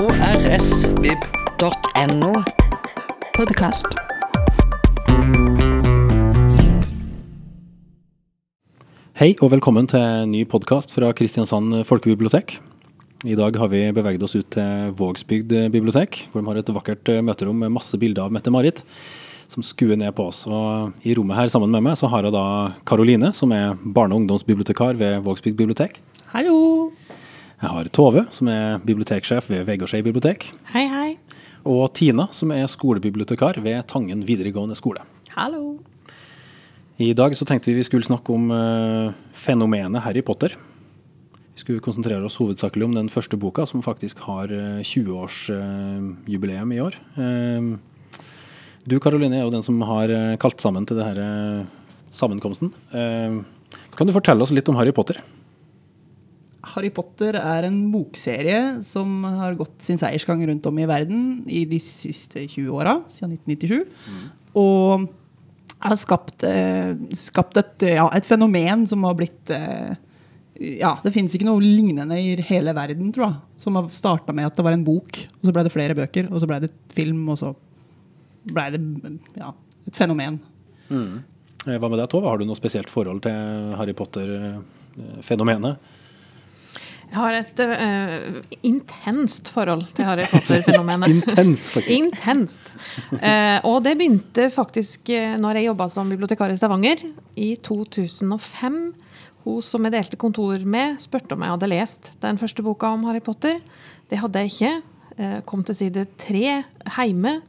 krsvib.no. Podkast. Hei og velkommen til en ny podkast fra Kristiansand folkebibliotek. I dag har vi beveget oss ut til Vågsbygd bibliotek, hvor de har et vakkert møterom med masse bilder av Mette-Marit, som skuer ned på oss. Og I rommet her sammen med meg så har jeg da Karoline, som er barne- og ungdomsbibliotekar ved Vågsbygd bibliotek. Hallo! Jeg har Tove, som er biblioteksjef ved Vegårshei bibliotek. Hei, hei. Og Tina, som er skolebibliotekar ved Tangen videregående skole. Hallo. I dag så tenkte vi vi skulle snakke om uh, fenomenet Harry Potter. Vi skulle konsentrere oss hovedsakelig om den første boka, som faktisk har uh, 20-årsjubileum i år. Eh, du Karoline er jo den som har eh, kalt sammen til denne sammenkomsten. Eh, kan du fortelle oss litt om Harry Potter? Harry Potter er en bokserie som har gått sin seiersgang rundt om i verden i de siste 20 åra, siden 1997. Og har skapt, eh, skapt et, ja, et fenomen som har blitt eh, ja, Det finnes ikke noe lignende i hele verden, tror jeg. Som har starta med at det var en bok, og så ble det flere bøker, og så ble det film, og så ble det ja, et fenomen. Mm. Hva med deg, Tove? Har du noe spesielt forhold til Harry Potter-fenomenet? Jeg har et uh, intenst forhold til Harry Potter-fenomenet. Intenst, faktisk. Intenst. Uh, og det begynte faktisk uh, når jeg jobba som bibliotekar i Stavanger i 2005. Hun som jeg delte kontor med, spurte om jeg hadde lest den første boka om Harry Potter. Det hadde jeg ikke. Uh, kom til side tre hjemme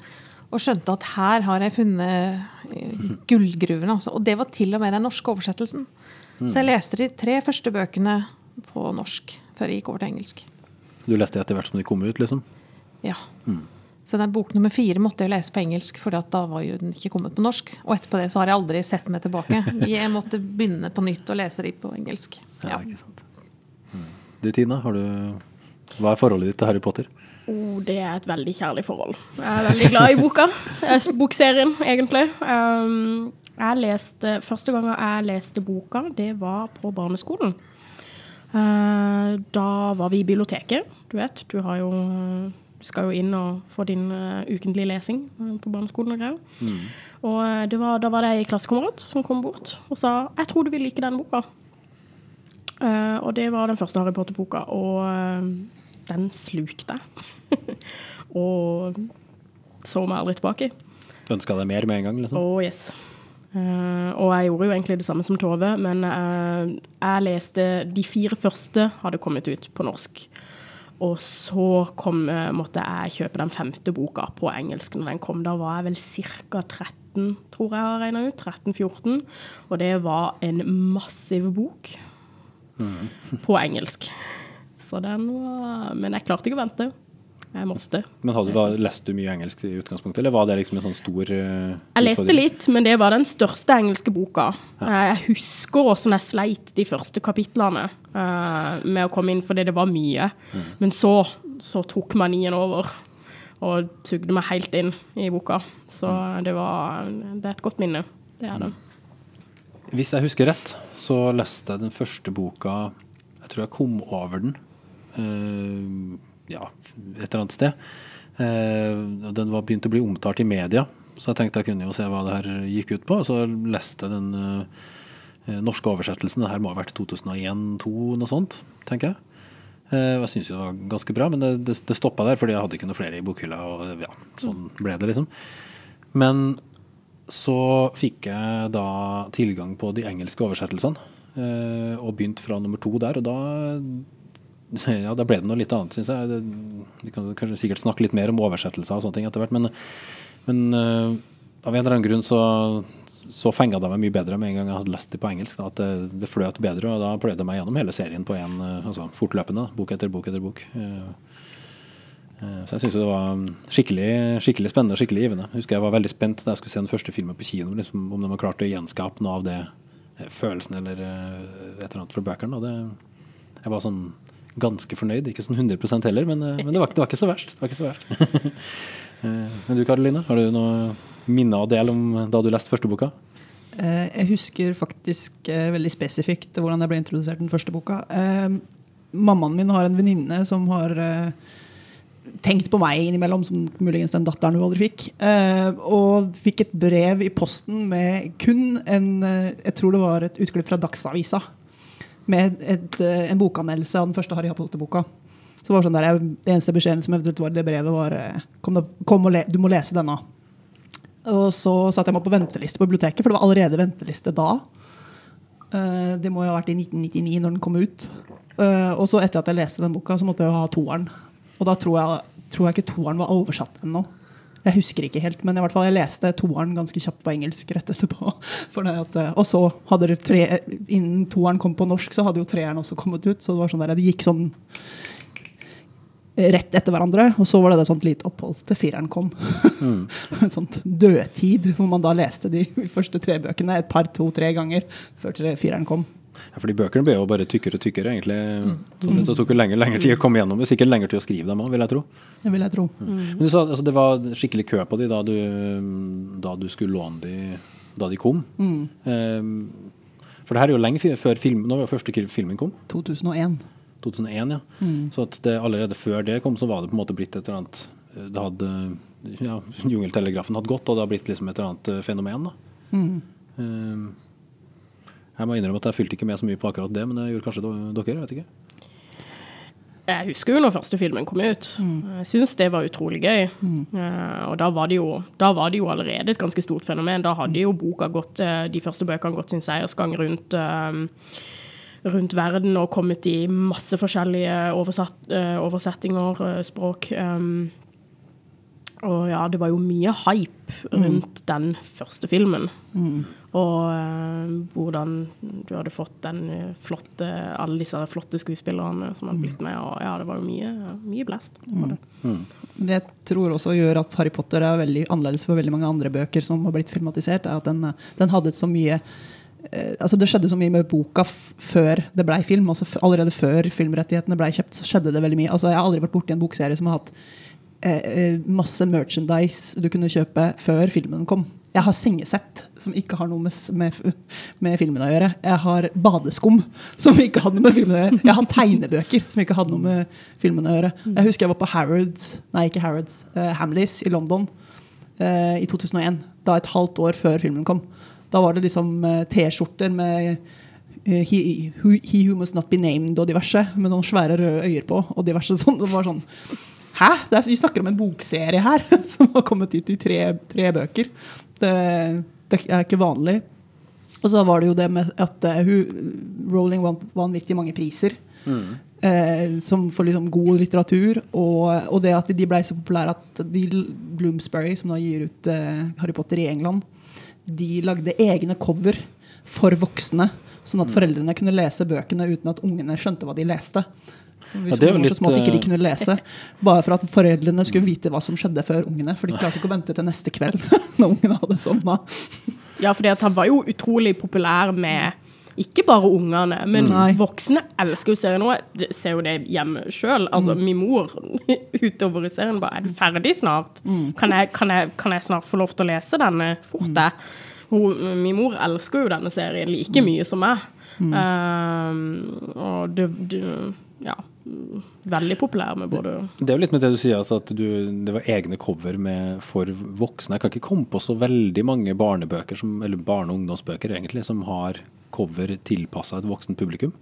og skjønte at her har jeg funnet gullgruvene. gullgruven. Altså. Og det var til og med den norske oversettelsen. Så jeg leste de tre første bøkene på norsk før jeg gikk over til engelsk. Du leste etter hvert som de kom ut, liksom? Ja. Så den bok nummer fire måtte jeg lese på engelsk, for da var jo den ikke kommet på norsk. Og etterpå det så har jeg aldri sett meg tilbake. Jeg måtte begynne på nytt å lese de på engelsk. Ja, Ja. ikke sant. Mm. Du Tina, har du, hva er forholdet ditt til Harry Potter? Oh, det er et veldig kjærlig forhold. Jeg er veldig glad i boka. Eh, Bokserien, egentlig. Um, jeg leste, første gang jeg leste boka, det var på barneskolen. Eh, da var vi i biblioteket. Du vet, du har jo du skal jo inn og få din eh, ukentlige lesing eh, på barneskolen og greier. Og eh, det var, da var det ei klassekamerat som kom bort og sa 'Jeg tror du vil like den boka'. Uh, og det var den første Harry Potter-boka, og eh, den slukte jeg. og så meg aldri tilbake. Ønska deg mer med en gang? liksom? Oh, yes. Eh, og jeg gjorde jo egentlig det samme som Tove, men uh, jeg leste De fire første hadde kommet ut på norsk. Og så kom, uh, måtte jeg kjøpe den femte boka på engelsk når den kom. Da var jeg vel ca. 13, tror jeg har regna ut. 13-14. Og det var en massiv bok på engelsk. Så den var Men jeg klarte ikke å vente. Jeg måtte. Men hadde, var, Leste du mye engelsk i utgangspunktet, eller var det liksom en sånn stor uh, Jeg leste litt, men det var den største engelske boka. Ja. Jeg husker hvordan jeg sleit de første kapitlene uh, med å komme inn, fordi det var mye. Men så, så tok manien over og sugde meg helt inn i boka. Så det var Det er et godt minne. Det er det. Hvis jeg husker rett, så leste jeg den første boka Jeg tror jeg kom over den eh, ja, et eller annet sted. Eh, den var begynt å bli omtalt i media, så jeg tenkte jeg kunne jo se hva det her gikk ut på. Så leste jeg den eh, norske oversettelsen. Det her må ha vært 2001-2002, noe sånt, tenker jeg. Eh, og jeg syns jo det var ganske bra, men det, det, det stoppa der, fordi jeg hadde ikke noe flere i bokhylla. Og ja, sånn ble det, liksom. Men så fikk jeg da tilgang på de engelske oversettelsene, eh, og begynte fra nummer to der. Og da, ja, da ble det noe litt annet, syns jeg. Vi kan kanskje sikkert snakke litt mer om oversettelser og sånne ting etter hvert, men, men uh, av en eller annen grunn så, så fenga det meg mye bedre med en gang jeg hadde lest det på engelsk. Da, at det, det fløt bedre, og da pløyde jeg meg gjennom hele serien på en, eh, altså fortløpende. Bok etter bok etter bok. Uh, Så jeg syns det var skikkelig, skikkelig spennende og skikkelig givende. Jeg husker jeg var veldig spent da jeg skulle se den første filmen på kino, liksom, om de har klart å gjenskape noe av det følelsen eller et eller annet fra bøkene. Jeg var sånn ganske fornøyd, ikke sånn 100 heller, men, eh, men det, var, det var ikke så verst. Ikke så verst. Eh, men du Karoline, har du noe minne å dele om da du leste første boka? Eh, Jeg husker faktisk veldig spesifikt hvordan jeg ble introdusert den første boka. Mammaen min har en venninne som har tenkt på meg innimellom, som muligens den datteren hun aldri fikk. Og fikk et brev i posten med kun en Jeg tror det var et utklipp fra Dagsavisa. Med et, eh, en bokanmeldelse av den første Harry Potter-boka. Så det sånn der, jeg- Det eneste beskjeden som eventuelt var i det brevet, var eh, kom, da, kom le, du må lese denne. Og så satte jeg meg på venteliste på biblioteket, for det var allerede venteliste da. Eh, det må jo ha vært i 1999 når den kom ut. Og så etter at jeg leste den boka, så måtte jeg jo ha toeren. Og da tror jeg, tror jeg ikke toeren var oversatt ennå. Jeg husker ikke helt, men i hvert fall jeg leste toeren ganske kjapt på engelsk rett etterpå. At, eh, og så hadde det tre, innen toeren kom på norsk, så hadde jo treeren også kommet ut. Så det var sånn der, det gikk sånn rett etter hverandre. Og så var det et sånt lite opphold til fireren kom. en sånt dødtid, hvor man da leste de første tre bøkene et par, to, tre ganger før fireren kom. Ja, fordi bøkene ble jo bare tykkere og tykkere, egentlig. Sånn sett så tok det lenger, lenger tid å komme gjennom det. Sikkert lenger tid å skrive dem òg, vil jeg tro. Det vil jeg tro. Men du sa altså, det var skikkelig kø på de da du, da du skulle låne de da de kom. Eh, for det her er jo lenge før film, når var første filmen kom. 2001. 2001, ja. Så at det, allerede før det kom, så var det på en måte blitt et eller annet eh, Det hadde ja, Jungeltelegrafen hadde gått, og det har blitt liksom et eller annet eh, fenomen. da. Eh, jeg må innrømme at jeg fulgte ikke med så mye på akkurat det, men det gjorde kanskje dere? jeg vet ikke. Jeg husker jo når første filmen kom ut. Jeg syns det var utrolig gøy. Eh, og da var, det jo, da var det jo allerede et ganske stort fenomen. Da hadde jo boka gått, eh, de første bøkene gått sin seiersgang rundt, eh, rundt verden og kommet i masse forskjellige oversatt, oversettinger, språk. Og ja, det var jo mye hype rundt den første filmen. Og eh, hvordan du hadde fått den eh, flotte, alle disse flotte skuespillerne som hadde blitt med. Og ja, det var jo mye, mye blest. var det. Det jeg tror også gjør at Harry Potter er veldig annerledes for veldig mange andre bøker som har blitt filmatisert, er at den, den hadde så mye eh, altså Det skjedde så mye med boka f før det blei film. altså f Allerede før filmrettighetene blei kjøpt, så skjedde det veldig mye. altså Jeg har aldri vært borti en bokserie som har hatt eh, eh, masse merchandise du kunne kjøpe før filmen kom. Jeg har sengesett som ikke har noe med, med, med filmen å gjøre. Jeg har badeskum som ikke hadde noe med filmen å gjøre. Jeg har tegnebøker som ikke hadde noe med filmen å gjøre. Jeg husker jeg var på Harrods, nei ikke Harrods, uh, Hamleys i London uh, i 2001. Da et halvt år før filmen kom. Da var det liksom uh, T-skjorter med uh, he, who, he Who Must Not Be Named og diverse, med noen svære røde øyer på. og diverse sånn. Det var sånn Hæ? Er, vi snakker om en bokserie her som har kommet ut i tre, tre bøker. Det, det er ikke vanlig. Og så var det jo det med at eh, hun, Rowling vant vanvittig mange priser. Eh, som for liksom god litteratur. Og, og det at de ble så populære at de, Bloomsbury, som nå gir ut eh, Harry Potter i England, de lagde egne cover for voksne. Sånn at foreldrene kunne lese bøkene uten at ungene skjønte hva de leste. Hvis Ja, det er jo litt, små at ikke de eh, kunne lese Bare for at foreldrene skulle vite hva som skjedde før ungene. For de klarte ikke å vente til neste kveld når ungene hadde sovna. Ja, for han var jo utrolig populær med ikke bare ungene, men Nei. voksne elsker jo serien. Jeg ser jo det hjemme sjøl. Altså, min mor utover i serien bare 'Er du ferdig snart? Kan, jeg, kan, jeg, kan jeg snart få lov til å lese denne fort?' Mm. Hun, min mor elsker jo denne serien like mye som meg. Um, og det, det Ja. Veldig populær med både Det er jo litt med det du sier, altså at du, det var egne cover med, for voksne. Jeg kan ikke komme på så veldig mange barnebøker, som, eller barne- og ungdomsbøker egentlig, som har cover tilpassa et voksent publikum.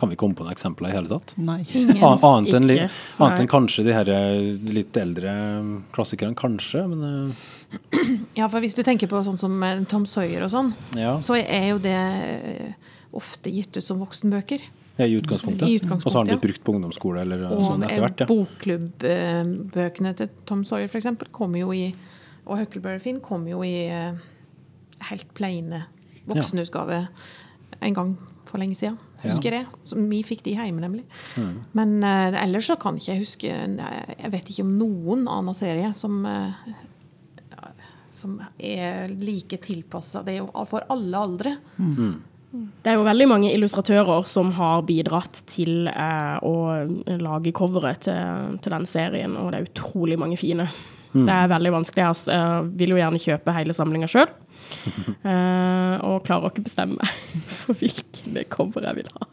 Kan vi komme på noen eksempler i hele tatt? Nei. Annet enn, Ikke. annet enn kanskje de her eh, litt eldre klassikerne, kanskje. Men eh, Ja, for hvis du tenker på sånn som eh, Tom Sawyer og sånn, ja, så er jo det ofte gitt ut som voksenbøker. I utgangspunktet. I utgangspunktet, Og så har den blitt brukt på ungdomsskole eller Og sånn etter hvert. Ja. bokklubbøkene til Tom Sawyer eksempel, kommer jo i Og Huckleberry Finn kom jo i eh, helt plaine voksenutgave en gang for lenge siden. Husker jeg. Så vi fikk de hjemme, nemlig. Mm. Men uh, ellers så kan ikke jeg huske Jeg vet ikke om noen annen serie som uh, som er like tilpassa. Det er jo for alle aldre. Det er jo veldig mange illustratører som har bidratt til eh, å lage coveret til, til den serien, og det er utrolig mange fine. Det er veldig vanskelig. Jeg eh, vil jo gjerne kjøpe hele samlinga sjøl, og klarer ikke bestemme for hvilken cover jeg vil ha.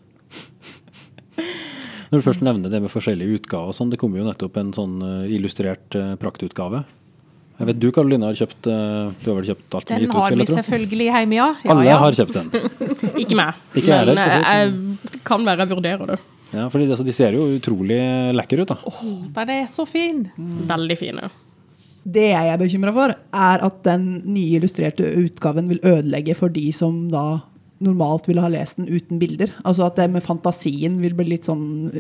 Når du først nevner det med forskjellige utgaver, sånn, det kommer jo nettopp en sånn eh, illustrert eh, praktutgave. Jeg vet du, Karoline, har kjøpt eh, Du har vel kjøpt alt Den gitt ut? har vi selvfølgelig hjemme, ja. ja, Alle ja. har kjøpt den. Ikke meg. Ikke heller, men for så eh, jeg kan være jeg vurderer det. Ja, fordi altså, De ser jo utrolig lekre ut. da. Den er så fin. Veldig fin. Ja. Det jeg er bekymra for, er at den nye illustrerte utgaven vil ødelegge for de som da normalt ville ha lest den uten bilder. Altså at det med fantasien vil bli litt sånn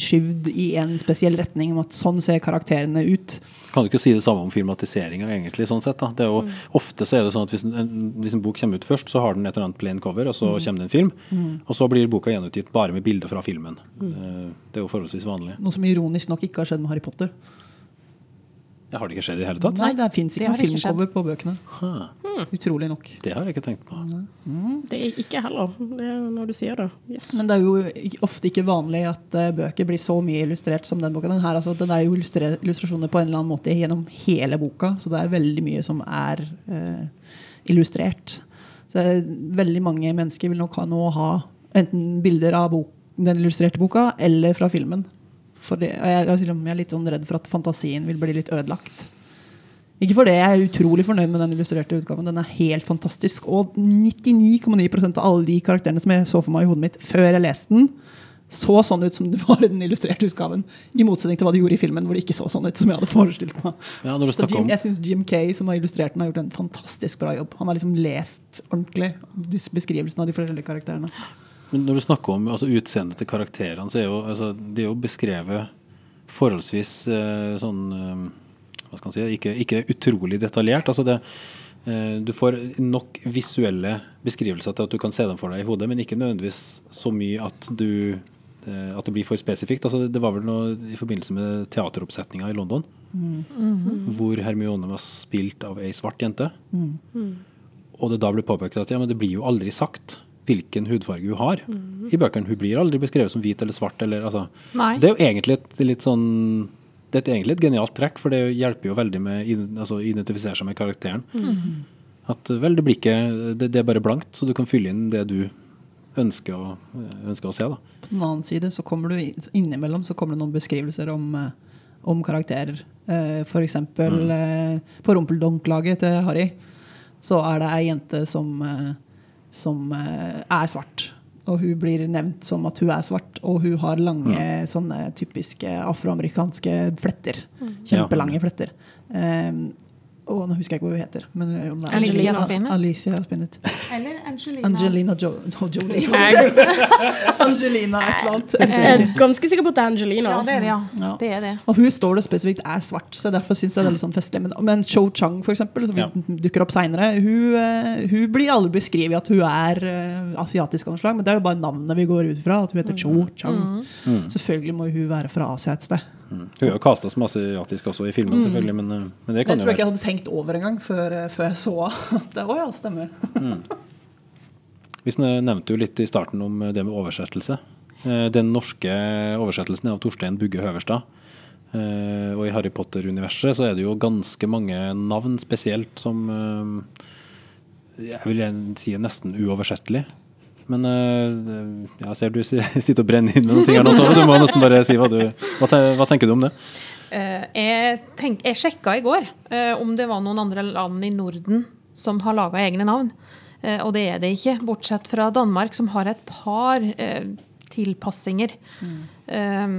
skyvd i en spesiell retning. om at Sånn ser karakterene ut. Kan du ikke si det samme om filmatiseringa, egentlig. sånn sett da. Det er jo, Ofte så er det sånn at hvis en, hvis en bok kommer ut først, så har den et eller annet plain cover, og så kommer det en film. Og så blir boka gjenutgitt bare med bilder fra filmen. Eh, Det er jo forholdsvis vanlig. Noe som ironisk nok ikke har skjedd med Harry Potter. Det har det ikke skjedd i hele tatt? Nei, det fins ikke har noe filmcover på bøkene. Hmm. Utrolig nok. det har jeg ikke tenkt på. Det er ikke heller, det er når du sier det. Yes. Men det er jo ofte ikke vanlig at eh, bøker blir så mye illustrert som den boka. Den her, altså, den er jo illustrasjoner på en eller annen måte gjennom hele boka, så det er veldig mye som er eh, illustrert. Så veldig mange mennesker vil nok ha, nå ha enten bilder av bok, den illustrerte boka eller fra filmen. Det, jeg, jeg er litt sånn redd for at fantasien vil bli litt ødelagt. Ikke for det, jeg er utrolig fornøyd med den illustrerte utgaven. Den er helt fantastisk. Og 99,9 av alle de karakterene som jeg så for meg i hodet mitt før jeg leste den, så sånn ut som det var i den illustrerte utgaven. I motsetning til hva de gjorde i filmen, hvor det ikke så sånn ut som jeg hadde forestilt meg. Ja, Så Jim, jeg syns Jim Kay, som har illustrert den, har gjort en fantastisk bra jobb. Han har liksom lest ordentlig disse beskrivelsene av de forskjellige karakterene. Men når du snakker om altså, utseendet til karakterene, så er jo altså, det er jo beskrevet forholdsvis eh, sånn eh, Hva skal man si Ikke, ikke utrolig detaljert. Altså det, eh, du får nok visuelle beskrivelser til at du kan se dem for deg i hodet, men ikke nødvendigvis så mye at du eh, at det blir for spesifikt. Altså, det var vel noe i forbindelse med teateroppsetninga i London, hvor Hermione var spilt av ei svart jente. Og det da ble påpekt at ja, men det blir jo aldri sagt hvilken hudfarge hun har i bøkene. Hun blir aldri beskrevet som hvit eller svart. Eller, altså. Det er jo egentlig et litt sånn det er egentlig et genialt trekk, for det hjelper jo veldig med altså, å identifisere seg med karakteren. At vel, det blir ikke det, det er bare blankt, så du kan fylle inn det du ønsker å, ønsker å se. da. På den annen side så kommer du innimellom så kommer det noen beskrivelser om, eh, om karakterer. F.eks. for eksempel eh, på rumpeldonk-laget til Harry så er det ei jente som, eh, som eh, er svart. Og hun blir nevnt som at hun er svart, og hun har lange sånne typiske afroamerikanske fletter. Kjempelange fletter. Eh, og nå husker jeg ikke hva hun heter. Men om det er Alicia Spinnet. Alicia Spinnet. Eller Angelina. Angelina jo no, Jolie. Angelina et eller annet. Jeg er ganske sikker på at det er Angelina. Ja, det er det, ja. Ja. Det er det. Og hun står det spesifikt er svart, så derfor syns jeg det er litt sånn festlig. Men, men Cho Chang, for eksempel, som Ja. dukker opp seinere, hun, eh, hun blir aldri beskrevet at hun er uh, asiatisk av noe slag, men det er jo bare navnet vi går ut fra. At hun heter Cho Chang. Selvfølgelig må hun være fra Asia et sted. Mm. Hun har jo kasta som asiatisk også i filmen, selvfølgelig, men, eh, men det Det kan tror være jeg ikke jeg hadde tenkt over engang før, eh, før jeg så at å ja, stemmer. Vi nevnte jo litt i starten om det med oversettelse. Eh, Den norske oversettelsen er av Torstein Bugge Høverstad. Eh, Og i Harry Potter-universet så er det jo ganske mange navn spesielt som eh, jeg vil si er nesten uoversettelig. Men eh, jeg ser du sitter og brenner inn med noen ting her nå, Tove. Du må nesten bare si hva du Hva, te- hva tenker du om det? Eh, jeg, tenk, jeg sjekka i går eh, om det var noen andre land i Norden som har laga egne navn. Eh, og det er det ikke, bortsett fra Danmark, som har et par eh, tilpassinger. Eh,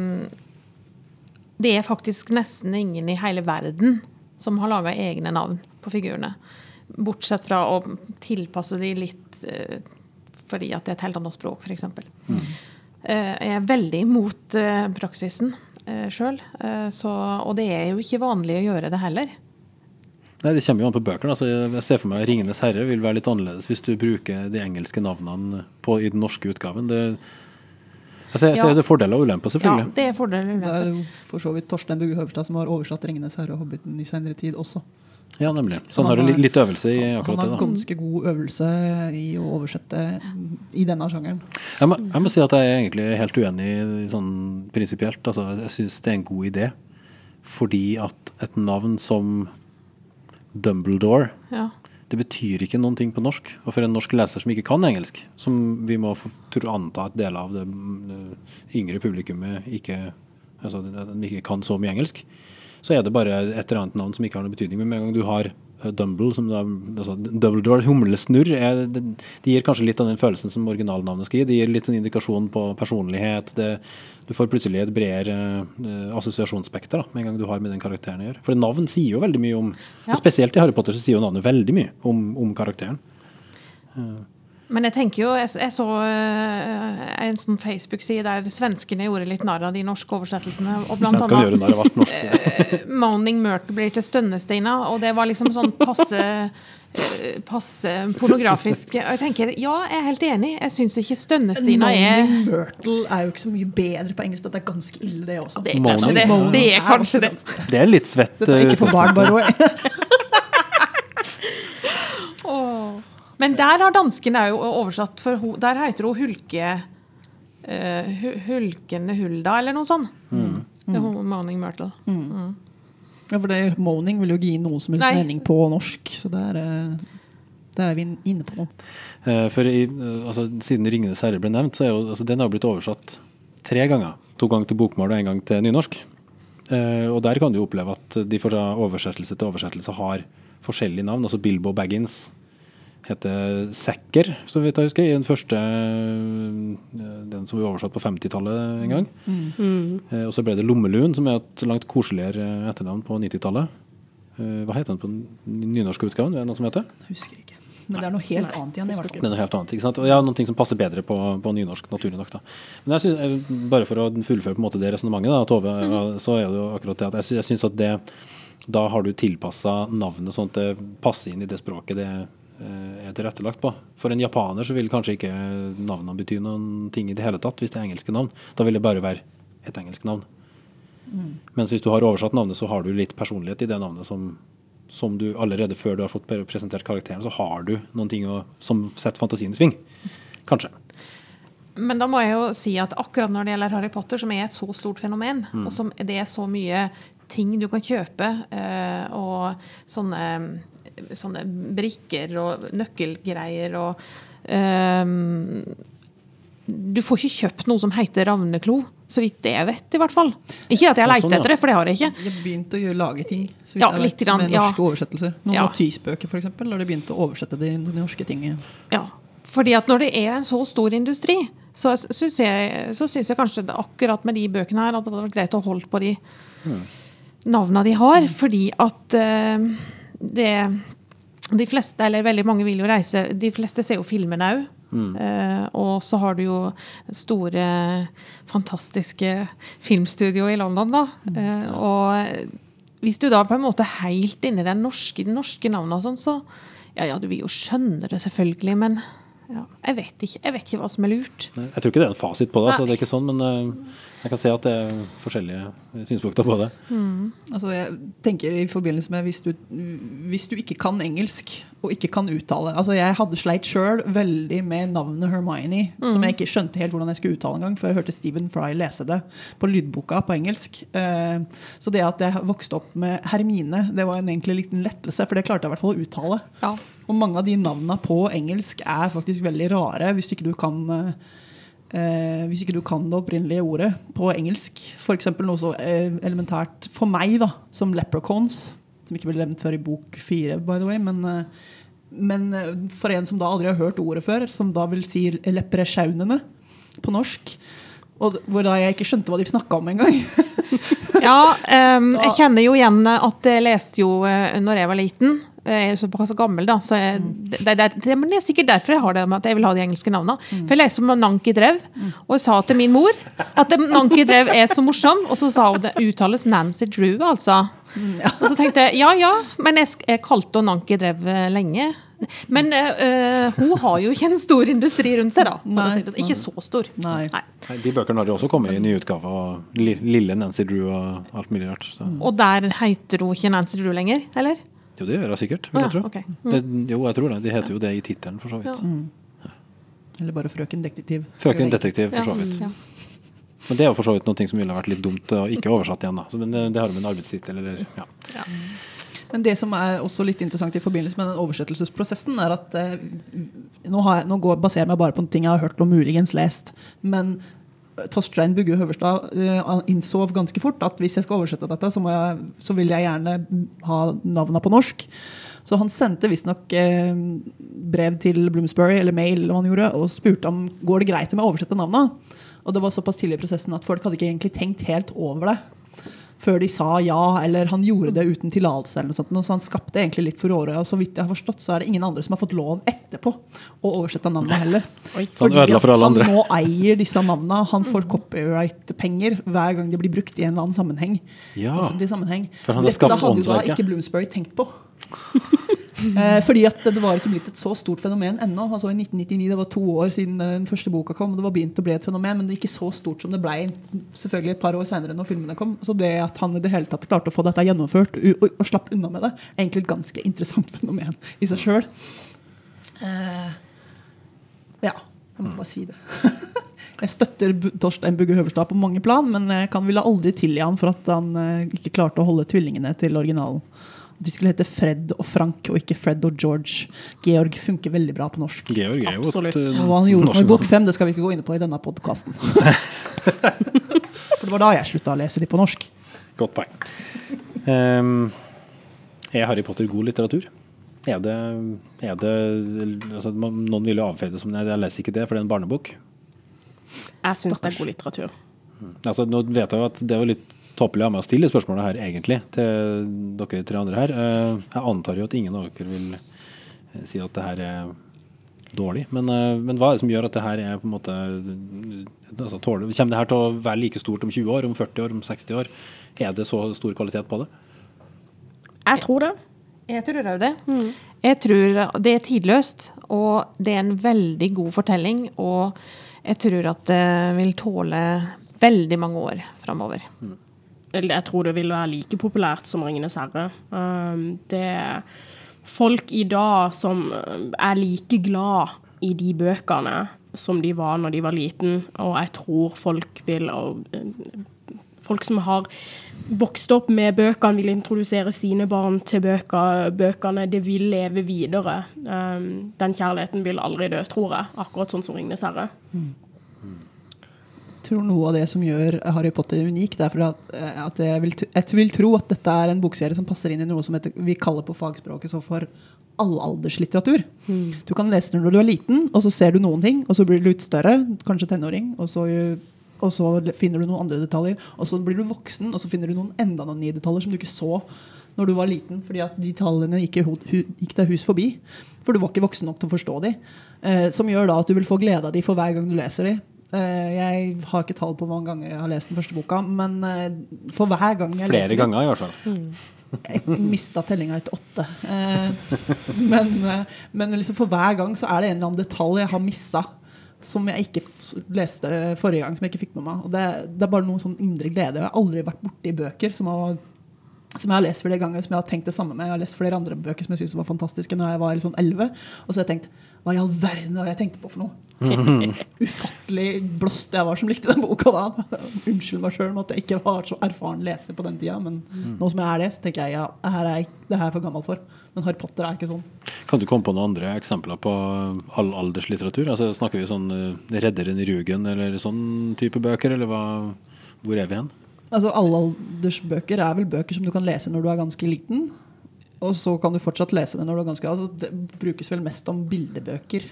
det er faktisk nesten ingen i hele verden som har laga egne navn på figurene. Bortsett fra å tilpasse de litt fordi at det er et helt annet språk, f.eks. Mm. Jeg er veldig imot eh, praksisen uh, sjøl. og det er jo ikke vanlig å gjøre det heller. Nei, Det kommer jo an på bøkene. Altså, jeg ser for meg 'Ringenes herre' vil være litt annerledes hvis du bruker de engelske navnene på, i den norske utgaven. Det, altså, jeg Ja. ser det fordeler og ulemper, Ja, selvfølgelig. det er fordeler og Det er ulemper. jo for så vidt Torstein Bugge Høverstad som har oversatt 'Ringenes herre' og 'Hobbiten' i senere tid også. Ja, nemlig. Så Så han har han litt, litt øvelse i Han akkurat har det. ganske god øvelse i å oversette i denne sjangeren. Jeg må, jeg må si at jeg er egentlig helt uenig sånn prinsipielt. Altså, jeg syns det er en god idé. Fordi at et navn som Dumbledore Ja. det betyr ikke noen ting på norsk. Og for en norsk leser som ikke kan engelsk, som vi må anta at deler av det mm, yngre publikummet ikke, altså, ikke kan så mye engelsk, så er det bare et eller annet navn som ikke har noen betydning. Men med en gang du har eh, Dumble, som da, altså Dumbledore, humlesnurr, er, det, det gir kanskje litt av den følelsen som originalnavnet skal gi. Det gir litt sånn indikasjon på personlighet. Det, du får plutselig et bredere uh, assosiasjonsspekter da, med en gang du har med den karakteren å gjøre. For navn sier jo veldig mye om Ja. og Spesielt i Harry Potter så sier jo navnet veldig mye om, om karakteren. Men jeg tenker jo, jeg, jeg så uh, en sånn Facebook-side der svenskene gjorde litt narr av de norske oversettelsene. Og blant annet det når det ble. Moaning Myrtle blir til Stønnestina, og det var liksom sånn passe eh, Passe pornografisk. Og jeg tenker, ja, jeg er helt enig. Jeg syns ikke Stønnestina er Moaning Myrtle er jo ikke så mye bedre på engelsk. Det er ganske ille, det også. Det er kanskje det. Moaning. Det er kanskje det. Det er litt svett. Dette er ikke for barn, bare. the way. Men der har danskene jo oversatt for Der heter hun Hulke Uh, Hulkende Hulda, eller noe sånt. Mm. Mm. Moaning Myrtle. Ja, for det, moaning vil jo ikke gi noen som helst Nei. mening på norsk. Så der, eh, der er vi inne på noe. Uh, For i, eh, altså, Siden 'Ringenes herre' ble nevnt, så er jo, altså, den har blitt oversatt tre ganger. To ganger til bokmål og en gang til nynorsk. Uh, og der kan du oppleve at de fra oversettelse til oversettelse har forskjellige navn. Altså Bilbo Baggins heter Sekker, så vidt jeg husker, i den første eh, Den som vi oversatt på 50-tallet en gang. Eh, og så ble det Lommelun, som er et langt koseligere eh, etternavn på 90-tallet. Eh, hva heter den på den nynorske utgaven? Er det noe som heter? Husker ikke. Men det er noe helt annet igjen. i hvert Det er noe helt annet. ikke sant? Og ja, noe som passer bedre på, på nynorsk, naturlig nok. da. Men jeg synes, bare for å fullføre på en måte det resonnementet, Tove, mm. så er det jo akkurat det at jeg, synes, jeg syns at det Da har du tilpassa navnet sånn at det passer inn i det språket det eh, er tilrettelagt på. For en japaner så vil kanskje ikke navnene bety noen ting i det hele tatt, hvis det er engelske navn. Da vil det bare være et engelsk navn. Mens hvis du har oversatt navnet, så har du litt personlighet i det navnet som, som du allerede før du har fått presentert karakteren, så har du noen ting å, som setter fantasien i sving. Kanskje. Men da må jeg jo si at akkurat når det gjelder Harry Potter, som er et så stort fenomen, og som det er så mye ting du kan kjøpe, eh, og sånne, sånne brikker og nøkkelgreier og um, Du får ikke kjøpt noe som heter Ravneklo, så vidt jeg vet, i hvert fall. Ikke at jeg har Ja, lett sånn, ja. etter det, for det har jeg ikke. Jeg har begynt å gjøre, lage ting så vidt Ja, jeg vet, grann, med ja. norske oversettelser. Noen Ja. notisbøker, f.eks., har de begynt å oversette de, de norske tingene. Ja, fordi at når det er en så stor industri, så syns jeg, jeg kanskje det akkurat med de bøkene her at det hadde vært greit å holde på de navnene de har. Fordi at eh, det De fleste, eller veldig mange vil jo reise De fleste ser jo filmene òg. Eh, og så har du jo store, fantastiske filmstudio i London, da. Eh, og hvis du da på en måte helt inni den norske, de norske navnene og sånn, så ja, ja, du vil jo skjønne det selvfølgelig, men ja, jeg, vet ikke, jeg vet ikke hva som er lurt. Jeg tror ikke det er en fasit på det, altså, det er ikke sånn, men eh, jeg kan se at det er forskjellige synspunkter på det. Altså, jeg tenker i forbindelse med hvis du, hvis du ikke kan engelsk og ikke kan uttale altså Jeg hadde sleit sjøl veldig med navnet Hermione, som jeg ikke skjønte helt hvordan jeg skulle uttale engang, før jeg hørte Stephen Fry lese det på lydboka på engelsk. Eh, Så det at jeg vokste opp med Hermine, det var en egentlig liten lettelse, for det klarte jeg i hvert fall å uttale. Ja. Og mange av de navnene på engelsk er faktisk veldig rare hvis ikke du kan eh, hvis ikke du kan det opprinnelige ordet på engelsk. F.eks. noe så eh, elementært for meg, da, som leprechauns. Som ikke ble nevnt før i bok fire, by the way. Men, eh, men eh, for en som da aldri har hørt ordet før, som da vil si lepresjaunene på norsk. Og hvor da jeg ikke skjønte hva de snakka om engang. Ja, um, jeg kjenner jo igjen at jeg leste jo når jeg var liten. Jeg er såpass gammel, da. Så jeg, det, det, det, men det er sikkert derfor jeg har det med at jeg vil ha de engelske navnene. For jeg leste om Nanki Drev, og sa til min mor at det- Nanki Drev er så morsom. Og så sa hun det uttales Nancy Drew, altså. Og så tenkte jeg ja ja, men jeg, jeg kalte henne Nanki Drev eh, lenge. Men eh, eh, hun har jo ikke en stor industri rundt seg, da. Nei, sånn. Ikke så stor. Nei. Nei, De bøkene har jo også kommet i nye utgaver, og Lille Nancy Drew og alt mulig rart. Og der heter hun ikke Nancy Drew lenger, eller? Jo, det gjør jeg sikkert, vil jeg tro. Okay. Mm. Det, jo, jeg tror det. De heter jo det i tittelen, for så vidt. Ja. Eller bare Frøken detektiv. Frøken detektiv, for så vidt. Ja. Men det er jo for så vidt noe som ville vært litt dumt å ikke oversatt igjen. da. Så, men det, det har jo med en arbeidstittel eller ja. Men det som er også litt interessant i forbindelse med den oversettelsesprosessen, er at eh, nå, har jeg, nå går, baserer jeg meg bare på ting jeg har hørt og muligens lest. Men Torstein Bugge Høverstad eh, innså ganske fort at hvis jeg skal oversette dette, så, jeg, så vil jeg gjerne ha navnene på norsk. Så han sendte visstnok eh, brev til Bloomsbury eller mail eller hva han gjorde, og spurte om går det greit om jeg oversetter navnene. Og det var såpass tidlig i prosessen at folk hadde ikke egentlig tenkt helt over det før de sa ja, eller han gjorde det uten tillatelse. eller noe sånt. Så han skapte egentlig litt furore. Og så vidt jeg har forstått, så er det ingen andre som har fått lov etterpå å oversette navnet heller. Oi. Så han ødela for alle han nå eier disse navnene. Han får copyright-penger hver gang de blir brukt i en eller annen sammenheng. Ja, sammenheng. for han har Dette skapt hadde jo da ikke Bloomsbury tenkt på. Eh, fordi at det var ikke blitt et så stort fenomen ennå. Altså I 1999, det var to år siden den første boka kom. og Det var begynt å bli et fenomen, men det er ikke så stort som det ble selvfølgelig et par år senere når filmene kom. Så det at han i det hele tatt klarte å få dette gjennomført og, og slapp unna med det, er egentlig et ganske interessant fenomen i seg sjøl. Eh, ja, jeg måtte bare si det. Jeg støtter Torstein Bugge Høverstad på mange plan, men jeg kan ville aldri tilgi han for at han eh, ikke klarte å holde tvillingene til originalen. De skulle hete Fred og Frank, og ikke Fred og George. Georg funker veldig bra på norsk. Georg er jo Absolutt. et Og hva han gjorde for bok fem, det skal vi ikke gå inn på i denne podkasten. For det var da jeg slutta å lese de på norsk. Godt poeng. Um, er Harry Potter god litteratur? Er det, er det altså, Noen vil jo avfeie det som nei, jeg leser ikke det, for det er en barnebok. Jeg syns det er god litteratur. Altså, nå vet jeg jo at Det er jo litt tåpelig av meg å stille spørsmålet her, egentlig, til dere tre andre her. Eh, Jeg antar jo at ingen av dere vil eh, si at det her er dårlig. Men, eh, men hva er det som gjør at det her er på en måte altså, tåler, Kommer det her til å være like stort om 20 år, om 40 år, om 60 år? Er det så stor kvalitet på det? Jeg tror det. Jeg tror òg det. Jeg tror det er tidløst, og det er en veldig god fortelling. Og jeg tror at det vil tåle veldig mange år framover. Eller jeg tror det vil være like populært som 'Ringenes herre'. Um, det er folk i dag som uh, er like glad i de bøkene som de var når de var liten, og jeg tror folk vil uh, Folk som har vokst opp med bøkene, vil introdusere sine barn til bøkene. Det vil leve videre. Um, den kjærligheten vil aldri dø, tror jeg. Akkurat sånn som 'Ringenes herre'. Tror noe av det som gjør Harry Potter unik, det er at, eh, at jeg, vil, jeg vil tro at dette er en bokserie som passer inn i noe som heter, vi kaller på fagspråket så for allalderslitteratur. Du kan lese den når du er liten, og så ser du noen ting, og så blir du litt større, kanskje tenåring, og så, og så finner du noen andre detaljer, og så blir du voksen, og så finner du noen enda noen nye detaljer som du ikke så når du var liten, fordi at de tallene gikk, gikk deg hus forbi. For du var ikke voksen nok til å forstå de. Eh, som gjør da at du vil få glede av de for hver gang du leser de. Eh, jeg har ikke tall på hvor mange ganger jeg har lest den første boka, men eh, for hver gang jeg Flere leser den ganger, i hvert fall. jeg mista tellinga etter åtte. Eh, men men liksom for hver gang så er det en eller annen detalj jeg har missa. Som jeg ikke leste forrige gang, som jeg ikke fikk med meg. Og det, det er bare noen sånn indre glede. Jeg har aldri vært borti bøker som, har, som jeg har lest flere ganger, som jeg har tenkt det samme med. Jeg har lest flere andre bøker som jeg syntes var fantastiske når jeg var liksom 11. Og så har jeg tenkt hva i all verden har jeg tenkt på for noe? Ufattelig blåst jeg var som likte den boka da. Unnskyld meg sjøl at jeg ikke var så erfaren leser på den tida. Men nå som jeg er det, så tenker jeg ja, her er jeg, det her er jeg for gammel for. Men Harry Potter er ikke sånn. Kan du komme på noen andre eksempler på allalderslitteratur? Altså, snakker vi sånn uh, 'Redderen i Rugen' eller sånn type bøker, eller hva, hvor er vi hen? Altså Allaldersbøker er vel bøker som du kan lese når du er ganske liten. Og så kan du fortsatt lese det når du er ganske altså, Det brukes vel mest om bildebøker.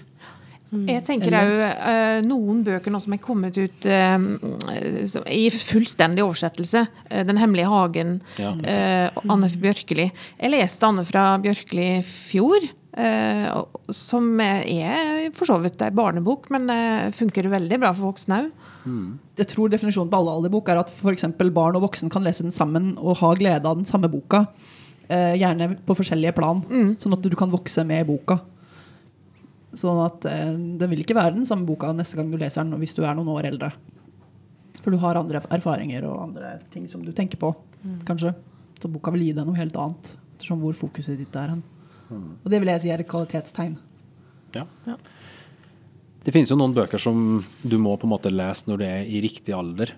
Jeg tenker òg noen bøker nå som er kommet ut eh, i fullstendig oversettelse. Eh, 'Den hemmelige hagen', Ja. eh, Anne Bjørkeli. Jeg leste Anne fra Bjørkeli i fjor. eh, som er for så vidt ei barnebok, men eh, funker veldig bra for voksne òg. Jeg tror Definisjonen på alle alderbok er at for eksempel barn og voksen kan lese den sammen og ha glede av den samme boka. Eh, gjerne på forskjellige plan, sånn at du kan vokse med boka. Sånn at eh, Det vil ikke være den samme boka neste gang du leser den hvis du er noen år eldre. For du har andre erfaringer og andre ting som du tenker på. kanskje. Så boka vil gi deg noe helt annet, ettersom hvor fokuset ditt er hen. Og det vil jeg si er et kvalitetstegn. Ja. Ja. Det finnes jo noen bøker som du må på en måte lese når du er i riktig alder.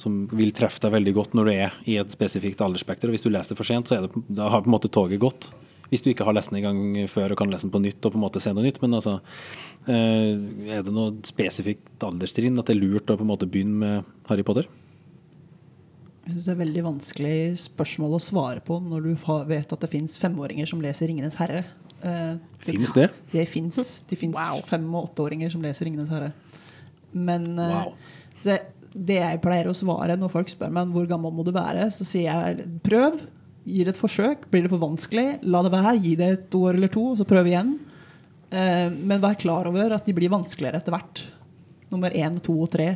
som vil treffe deg veldig godt når du er i et spesifikt aldersspekter. Og hvis du leser det for sent, så er det, da har på en måte toget gått. Hvis du ikke har lest den i gang før og kan lese den på nytt og på en måte se noe nytt. Men altså, eh, er det noe spesifikt alderstrinn at det er lurt å på en måte begynne med Harry Potter? Jeg synes Det er veldig vanskelig spørsmål å svare på når du vet at det fins femåringer som leser 'Ringenes herre'. Eh, Finnes det? Det fins. De wow. fem- og åtteåringer som leser 'Ringenes herre'. Men eh, Wow. så det jeg pleier å svare når folk spør meg hvor gammel må du være, så sier jeg prøv. Gi det et forsøk. Blir det for vanskelig, la det være. Gi det et år eller to, så prøv igjen. Eh, men vær klar over at de blir vanskeligere etter hvert. Nummer én, to og tre.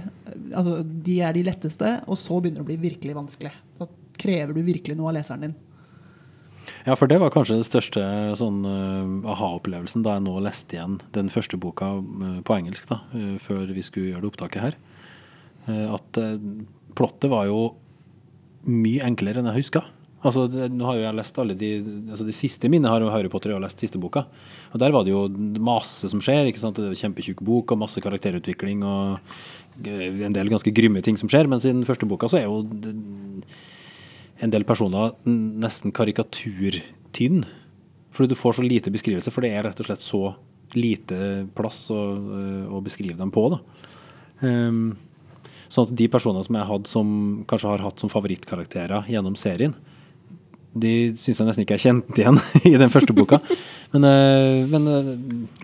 Altså, de er de letteste, og så begynner det å bli virkelig vanskelig. Da krever du virkelig noe av leseren din. Ja, for det var kanskje den største sånn uh, aha-opplevelsen da jeg nå leste igjen den første boka uh, på engelsk, da, uh, før vi skulle gjøre det opptaket her. At plottet var jo mye enklere enn jeg huska. Altså, det, nå har jo jeg lest alle de altså De siste mine har jo Harry Potter har lest siste boka. Og der var det jo masse som skjer. ikke sant? Det er Kjempetjukk bok og masse karakterutvikling og eh, en del ganske grymme ting som skjer. Mens i den første boka så er jo en del personer nesten karikaturtynn. Fordi du får så lite beskrivelse, for det er rett og slett så lite plass å, øh, å beskrive dem på. Da. Um, sånn at de personene som jeg hadde som, kanskje har hatt som favorittkarakterer gjennom serien, de syns jeg nesten ikke er kjent igjen i den første boka. Men, øh, men øh,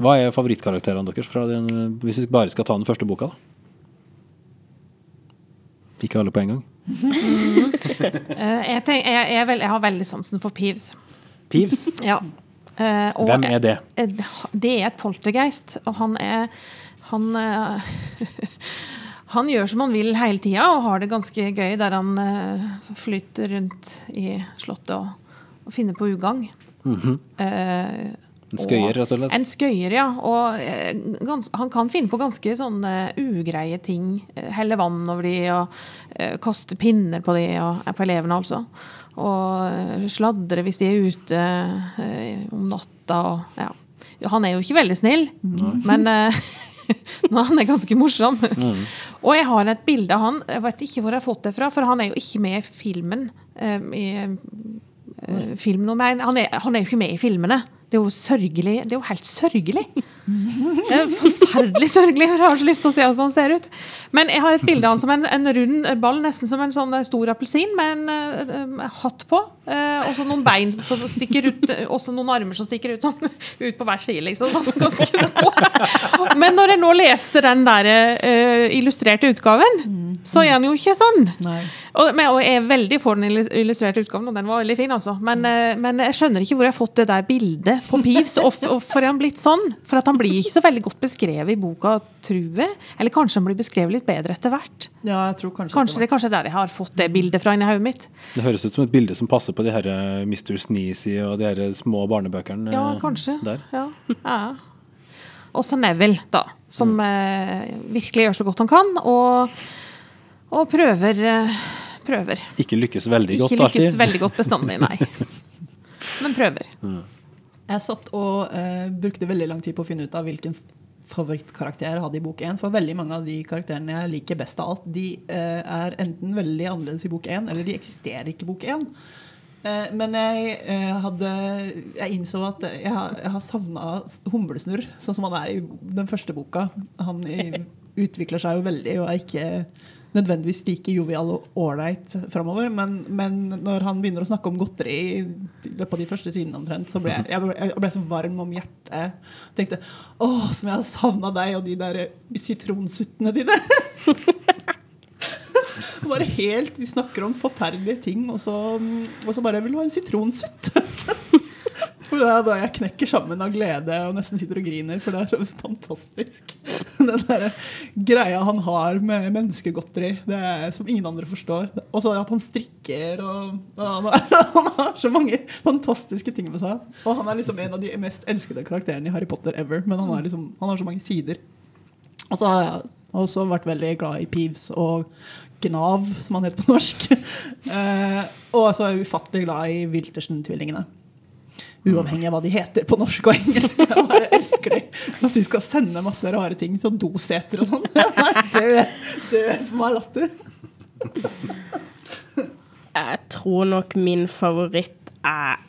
hva er favorittkarakterene deres fra den, hvis vi bare skal ta den første boka? da? Ikke alle på en gang. Eh, jeg, tenker, jeg, jeg, vel- jeg har veldig sansen for Peeves. Peeves, Ja. Eh, og hvem er det? eh, Det er et poltergeist, og han er Han eh, Han gjør som han vil hele tida, og har det ganske gøy der han uh, flyter rundt i Slottet og, og finner på ugagn. Eh, En skøyer, rett og slett? En skøyer, ja. Og uh, gans, han kan finne på ganske sånne ugreie ting. Helle vann over de, og kaste pinner på de, og på elevene, altså. Og sladre hvis de er ute om natta. Og, ja. Ja, Han er jo ikke veldig snill, men eh, nå, han er ganske morsom. Og jeg har et bilde av han. Jeg vet ikke hvor jeg har fått det fra, for han er jo ikke med i filmen. Um, i, uh, filmen. Han er, han er jo ikke med i filmene. Det er jo sørgelig. Det er jo helt sørgelig. Er forferdelig sørgelig. Jeg har så lyst til å se hvordan han ser ut. Men jeg har et bilde av han som en, en rund ball, nesten som en sånn stor appelsin, med en eh, eh, hatt på. Uh, og så noen bein som stikker ut, og så noen armer som stikker ut, sånn, ut på hver side, liksom. Sånn, ganske små. Men når jeg nå leste den der uh, illustrerte utgaven, så er han jo ikke sånn. Og, men, og jeg er veldig for den illustrerte utgaven, og den var veldig fin, altså. Men, eh, men jeg skjønner ikke hvor jeg har fått det der bildet på Peeves, og, for er han blitt sånn. For at han blir ikke så veldig godt beskrevet i boka, tror jeg. Eller kanskje han blir beskrevet litt bedre etter hvert. Ja, jeg tror kanskje, Kanskje det er kanskje der jeg har fått det bildet fra inni hodet mitt. Det høres ut som et bilde som passer på de her eh, Mr. Sneezy og de her små barnebøkene Ja, eh, kanskje. der. Ja. ja. Og så Neville, da. Som eh, virkelig gjør så godt han kan, og, og prøver, eh, prøver. Ikke lykkes veldig godt Ikke lykkes alltid. veldig godt bestandig, nei. Men prøver. Jeg satt og eh, brukte veldig lang tid på å finne ut av hvilken favorittkarakter jeg hadde i bok én. For veldig mange av de karakterene jeg liker best av alt, de eh, er enten veldig annerledes i bok én, eller de eksisterer ikke i bok én. Eh, men jeg, eh, hadde, jeg innså at jeg, har- jeg har savna Humlesnurr, sånn som han er i den første boka. Han i, utvikler seg jo veldig og er ikke nødvendigvis like jovial og ålreit framover. Men, men når han begynner å snakke om godteri i løpet av de første sidene, omtrent, så ble jeg, jeg, ble, så varm om hjertet. Jeg tenkte åh, som jeg har savna deg og de der sitronsuttene dine. bare helt, De snakker om forferdelige ting, og så, og så bare vil du ha en sitronsutt. For det er da jeg knekker sammen av glede og nesten sitter og griner, for det er så fantastisk. Den der greia han har med menneskegodteri, det er som ingen andre forstår. Og så at han strikker, og, han, har, så mange fantastiske ting med seg. Og han er liksom en av de mest elskede karakterene i Harry Potter ever, men han, liksom, han har så mange sider. Og så har jeg også vært veldig glad i Peeves og Gnav, som han heter på norsk. Eh, og så er jeg ufattelig glad i Wiltersen-tvillingene. Uavhengig av hva de heter på norsk og engelsk. Jeg bare elsker de. At de skal sende masse rare ting, sånn doseter og sånn. Dør, dør for meg av latter. Jeg tror nok min favoritt er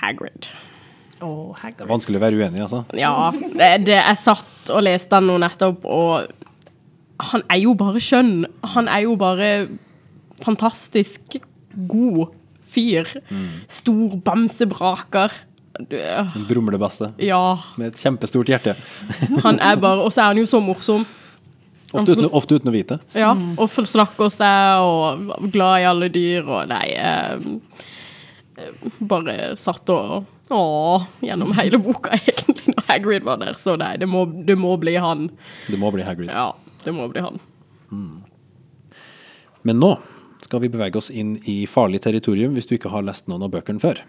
Hagrid. Oh, Hagrid. vanskelig å være uenig, altså. Ja, det, det, jeg satt og leste den nå nettopp, og han er jo bare skjønn. Han er jo bare fantastisk god fyr. Stor bamsebraker. Du, En brumlebasse Ja, med et kjempestort hjerte. han er bare Og så er han jo så morsom. Ofte uten, ofte uten å vite. Ja, og snakker seg og glad i alle dyr og nei eh, Bare satt og Åh, gjennom hele boka, egentlig, når Hagrid var der. Så nei, det må, det må bli han. Det må bli Hagrid. Ja, det må bli han. Men nå skal vi bevege oss inn i farlig territorium hvis du ikke har lest noen av bøkene før.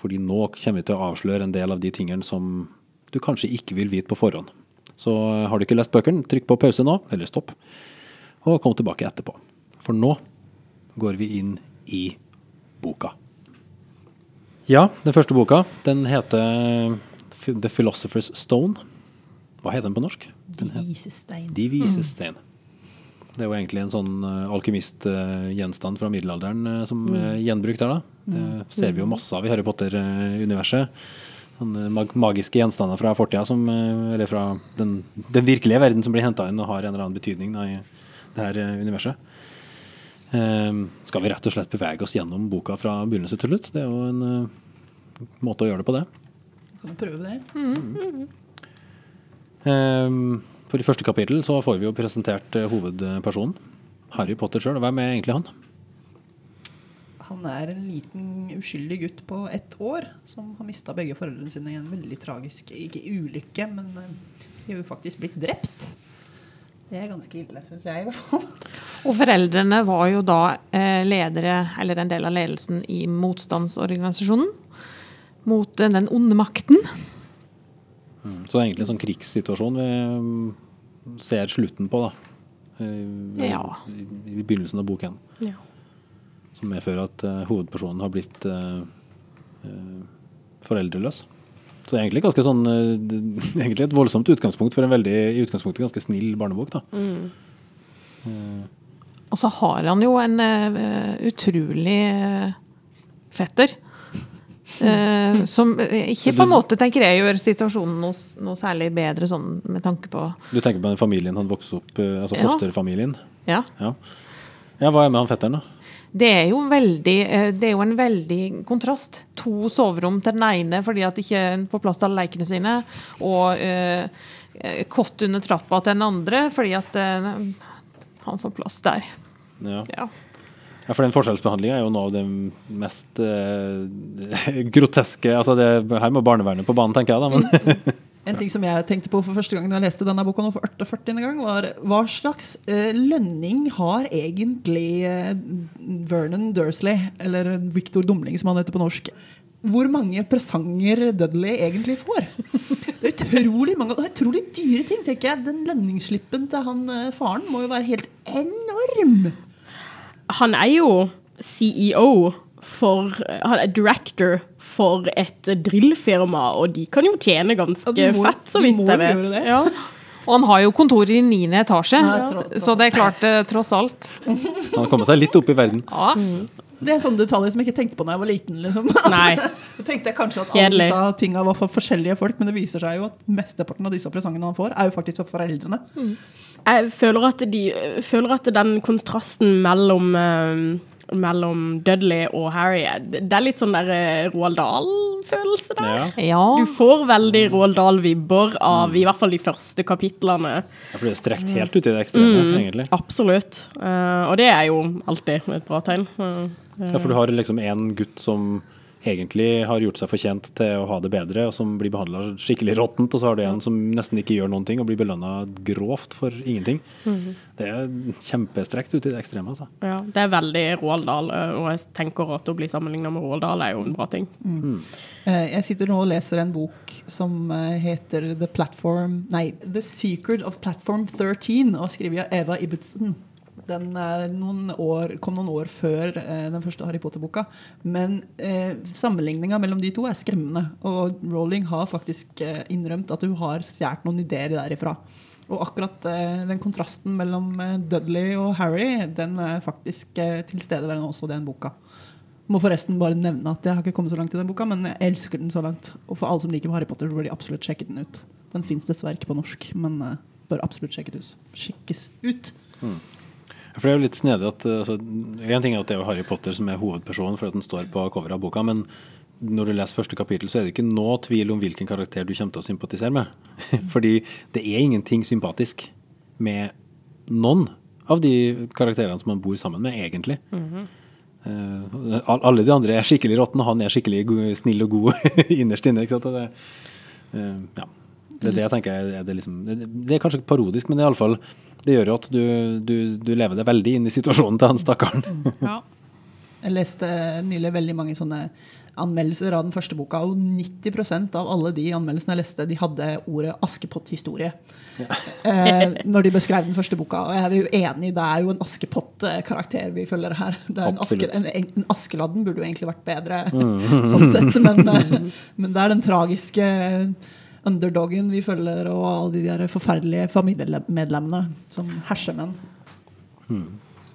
Fordi nå kommer vi til å avsløre en del av de tingene som du kanskje ikke vil vite på forhånd. Så har du ikke lest bøkene, trykk på pause nå, eller stopp, og kom tilbake etterpå. For nå går vi inn i boka. Ja, den første boka, den heter The Philosopher's Stone. Hva heter den på norsk? De vises stein. De vises stein. Det er jo egentlig en sånn uh, alkymistgjenstand fra middelalderen eh, som er gjenbrukt der, da. Det ser vi jo masse av i Harry Potter-universet. Sånne mag magiske gjenstander fra fortida, eh, eller fra den, den virkelige verden som blir henta inn og har en eller annen betydning da, i det her eh, universet. Eh, skal vi rett og slett bevege oss gjennom boka fra begynnelse til slutt? Det er jo en uh, måte å gjøre det på, det. Kan du prøve det? Ehm, For i første kapittel så får vi jo presentert hovedpersonen. Harry Potter sjøl. Hvem er egentlig han? Han er en liten uskyldig gutt på ett år som har mista begge foreldrene sine i en veldig tragisk Ikke ulykke, men eh, de har jo faktisk blitt drept. Det er ganske ille, syns jeg i hvert fall. Og foreldrene var jo da eh, ledere, eller en del av ledelsen i motstandsorganisasjonen mot eh, den onde makten. Så det er egentlig en sånn krigssituasjon vi mm, ser slutten på, da. I, Ja. I, I begynnelsen av boken. Ja. Som medfører at uh, hovedpersonen har blitt uh, foreldreløs. Så egentlig sånn Egentlig et voldsomt utgangspunkt for en veldig i utgangspunktet ganske snill barnebok. da. Og så har han jo en utrolig fetter. Uh, som ikke på en måte tenker jeg gjør situasjonen noe, noe særlig bedre sånn med tanke på Du tenker på den familien han vokste opp altså fosterfamilien? Ja. Ja. ja. Hva er med han fetteren, da? Det er jo, veldig, eh, det er jo en veldig kontrast. To soverom til den ene fordi at ikke en får plass til alle lekene sine. Og eh, eh, kott under trappa til den andre fordi at eh, han får plass der. Ja. Ja. Ja, for den forskjellsbehandlinga er jo noe av det mest eh, groteske altså det, Her må barnevernet på banen, tenker jeg. da, men En ting som jeg tenkte på for første gang da jeg leste denne boka nå for 48. gang, var hva slags eh, lønning har egentlig eh, Vernon Dursley, eller Victor Dumling som han heter på norsk, hvor mange presanger Dudley egentlig får? Det er utrolig mange, det er utrolig dyre ting, tenker jeg. Den lønningsslippen til han eh, faren må jo være helt enorm! Han er jo CEO for Han er director for et drillfirma, og de kan jo tjene ganske Ja, må- fett, så vidt jeg vet. Ja. Og han har jo kontor i niende etasje, Ja, tro- tro- så det er klart, eh, tross alt. han har kommet seg litt opp i verden. Ja. Det er sånne detaljer som jeg ikke tenkte på da jeg var liten. Liksom. Nei. Så tenkte jeg kanskje at alle disse tinga var for forskjellige folk, men det viser seg jo at mesteparten av disse presangene han får, er jo faktisk for foreldrene. Jeg føler at, de, føler at den kontrasten mellom eh, mellom Dudley og Harry Det er litt sånn der eh, Roald Dahl-følelse der. Ja. ja. Du får veldig Roald Dahl-vibber av i hvert fall de første kapitlene. Ja, for det er strekt helt ut i det ekstreme, Mm. egentlig. Absolutt. Eh, og det er jo alltid et bra tegn. Eh, Ja, for du har liksom en gutt som egentlig har gjort seg fortjent til å ha det bedre, og som blir behandla skikkelig råttent, og så har du en som nesten ikke gjør noen ting, og blir belønna grovt for ingenting. Mhm. Det er kjempestrekt ut i det ekstreme, altså. ja, det er veldig Roald Dahl, eh, og jeg tenker at å bli sammenligna med Roald Dahl er jo en bra ting. Mm. Jeg sitter nå og leser en bok som eh, heter The Platform Nei, The Secret of Platform 13, og skriver skrevet av Eva Ibbotsen. Den er noen år, kom noen år før eh, den første Harry Potter-boka. Men eh, sammenligninga mellom de to er skremmende. Og Rowling har faktisk eh, innrømt at hun har stjålet noen ideer derifra. Og akkurat eh, den kontrasten mellom eh, Dudley og Harry, den er faktisk eh, tilstedeværende også i den boka. Må forresten bare nevne at jeg har ikke kommet så langt i den boka, men jeg elsker den så langt. Og for alle som liker Harry Potter, bør de absolutt sjekke den ut. Den fins dessverre ikke på norsk, men eh, bør absolutt sjekkes ut. Ut. For det er jo litt snedig at uh, altså, En ting er at det er Harry Potter som er hovedpersonen fordi at den står på coveret av boka, men når du leser første kapittel, så er det ikke noe tvil om hvilken karakter du kommer til å sympatisere med. Fordi det er ingenting sympatisk med noen av de karakterene som man bor sammen med, egentlig. Mm -hmm. uh, alle de andre er skikkelig råtne, han er skikkelig snill og god innerst inne. Ikke sant? Det, uh, ja. det er det jeg tenker er, det, liksom, det, det er kanskje parodisk, men det, er i alle fall, det gjør jo at du, du, du lever deg veldig inn i situasjonen til han stakkaren. Ja. Jeg leste nylig veldig mange sånne anmeldelser av den første boka, og 90% av alle de anmeldelsene jeg leste, de hadde ordet Askepott-historie. Eh, når de beskrev den første boka. Og jeg er jo enig, det er jo en Askepott-karakter vi følger her. Det er en, aske, en, en Askeladden burde jo egentlig vært bedre, sånn sett. Men, eh, men det er den tragiske underdogen vi følger, og alle de der forferdelige familiemedlemmene som hersemenn. Mm.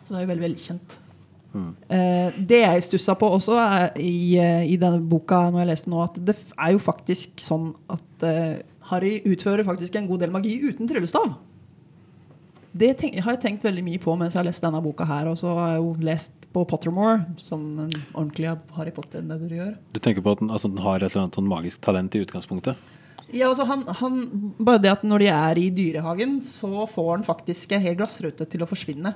Så det er jo veldig velkjent. Eh, det jeg stussa på også i, eh, i denne boka, når jeg leste nå, at det er jo faktisk sånn at eh, Harry utfører faktisk en god del magi uten tryllestav. Det tenk, har jeg tenkt veldig mye på mens jeg har lest denne boka her. Og så har jeg jo lest på Pottermore, som en ordentlig Harry Potter-neder gjør. Du tenker på at den, altså, den har et eller annet sånn magisk talent i utgangspunktet? Ja, altså han, han, bare det at når de er i dyrehagen, så får han faktisk en hel glassrute til å forsvinne.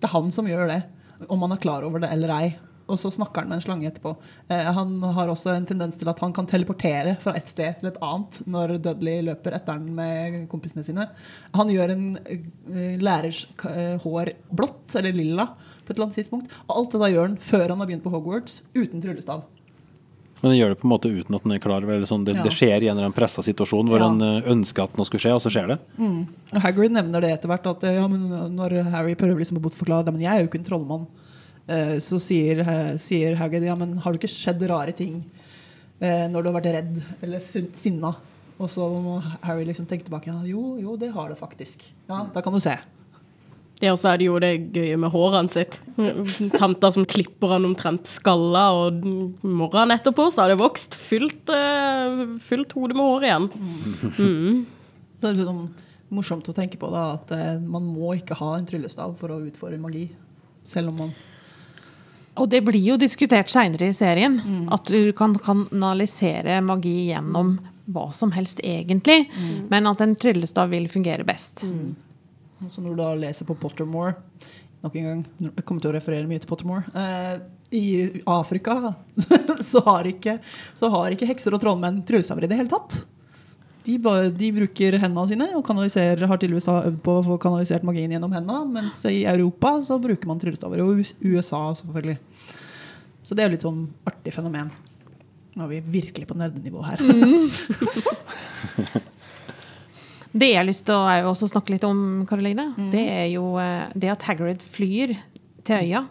Det er han som gjør det, om han er klar over det eller ei. Og så snakker han med en slange etterpå. Eh, han har også en tendens til at han kan teleportere fra et sted til et annet når Dudley løper etter han med kompisene sine. Han gjør en eh, lærers eh, hår blått eller lilla på et eller annet tidspunkt. Og alt det da gjør han før han har begynt på Hogwarts, uten tryllestav. Men den gjør det på en måte uten at den er klar over eller sånn, det, Ja. det skjer i en eller annen pressa situasjon hvor Ja. han eh, ønsker at noe skulle skje, og så skjer det. Mm. Hagrid nevner det etter hvert. At ja, men når Harry prøver liksom å bortforklare det, men jeg er jo ikke en trollmann, eh, så sier, eh, sier Hagrid ja, men har det ikke skjedd rare ting eh, når du har vært redd eller sin- sinna? Og så må Harry liksom tenke tilbake. Ja, jo, jo, det har det faktisk. Ja, Da kan du se. Det også er det jo det gøye med hårene sitt. Tanta som klipper han omtrent skalla, og morgenen etterpå så har det vokst fullt, eh, fullt hode med hår igjen. Det er litt sånn morsomt å tenke på da, at eh, man må ikke ha en tryllestav for å utføre magi. Selv om man Og det blir jo diskutert seinere i serien. At du kan kanalisere magi gjennom hva som helst, egentlig. Men at en tryllestav vil fungere best. Så når du da leser på Pottermore Nok en gang, jeg kommer til å referere mye til Pottermore. Eh, I Afrika så har, ikke, så har ikke hekser og trollmenn tryllestaver i det hele tatt. De, bare, de bruker hendene sine og kanaliserer, har tydeligvis øvd på å få kanalisert magien gjennom hendene. Mens i Europa så bruker man tryllestaver. Og US- USA selvfølgelig. Så det er jo litt sånn artig fenomen. Nå er vi virkelig på nerdenivå her. Det jeg har lyst til å snakke litt om, Karoline, det er jo eh, det at Hagrid flyr til øya.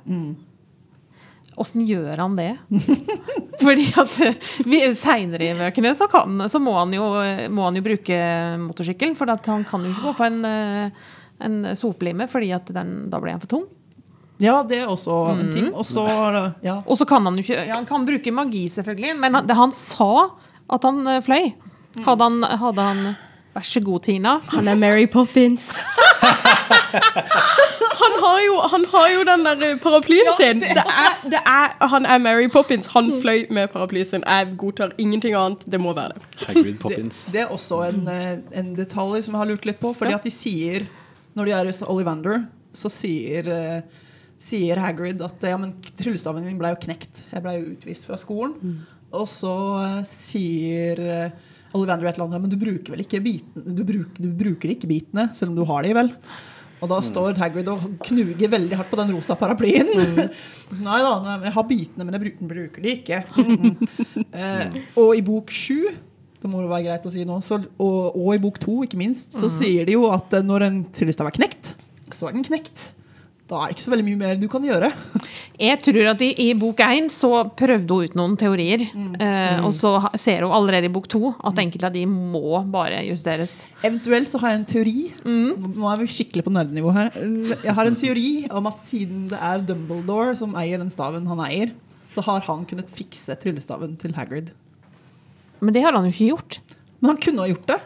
Åssen gjør han det? Fordi at eh, Seinere i bøkene så, kan, så må, han jo, må han jo bruke motorsykkel. For han kan jo ikke gå på en, eh, en soplime, fordi den, da blir han for tung. Ja, det er også en ting. Og så ja. Kan han jo ikke ja, Han kan bruke magi, selvfølgelig, men han, det, han sa at han fløy. Hadde han, hadde han Vær så god, Tina. Han er Mary Poppins. Han har jo, han har jo den der paraplyen sin. Det er, det er, han er Mary Poppins. Han fløy med paraplyen sin. Jeg godtar ingenting annet. Det må være det. Hagrid Det, Poppins. det er også en, eh, en detalj som jeg har lurt litt på. Fordi at de sier, når de er hos Ollivander, så sier, eh, sier Hagrid at ja, men tryllestaven min ble jo knekt. Jeg ble jo utvist fra skolen. Og så eh, sier eh, Ollivander et eller annet Men du bruker vel ikke bitene du bruker, du bruker ikke bitene, selv om du har de, vel? Og da står Hagrid og knuger veldig hardt på den rosa paraplyen. nei da, nei, jeg har bitene, men jeg bruker, de ikke. Mm. Eh, og i bok sju det må det være greit å si nå. Så, og, og i bok to, ikke minst, så sier de jo at eh, når en tryllestav er knekt, så er den knekt. Da er det ikke så veldig mye mer du kan gjøre. Jeg tror at i, i bok én så prøvde hun ut noen teorier. eh, og så ser hun allerede i bok to at enkelte av de må bare justeres. Eventuelt så har jeg en teori. Nå er vi skikkelig på nerdenivå her. Jeg har en teori om at siden det er Dumbledore som eier den staven han eier, så har han kunnet fikse tryllestaven til Hagrid. Men det har han jo ikke gjort. Men han kunne ha gjort det.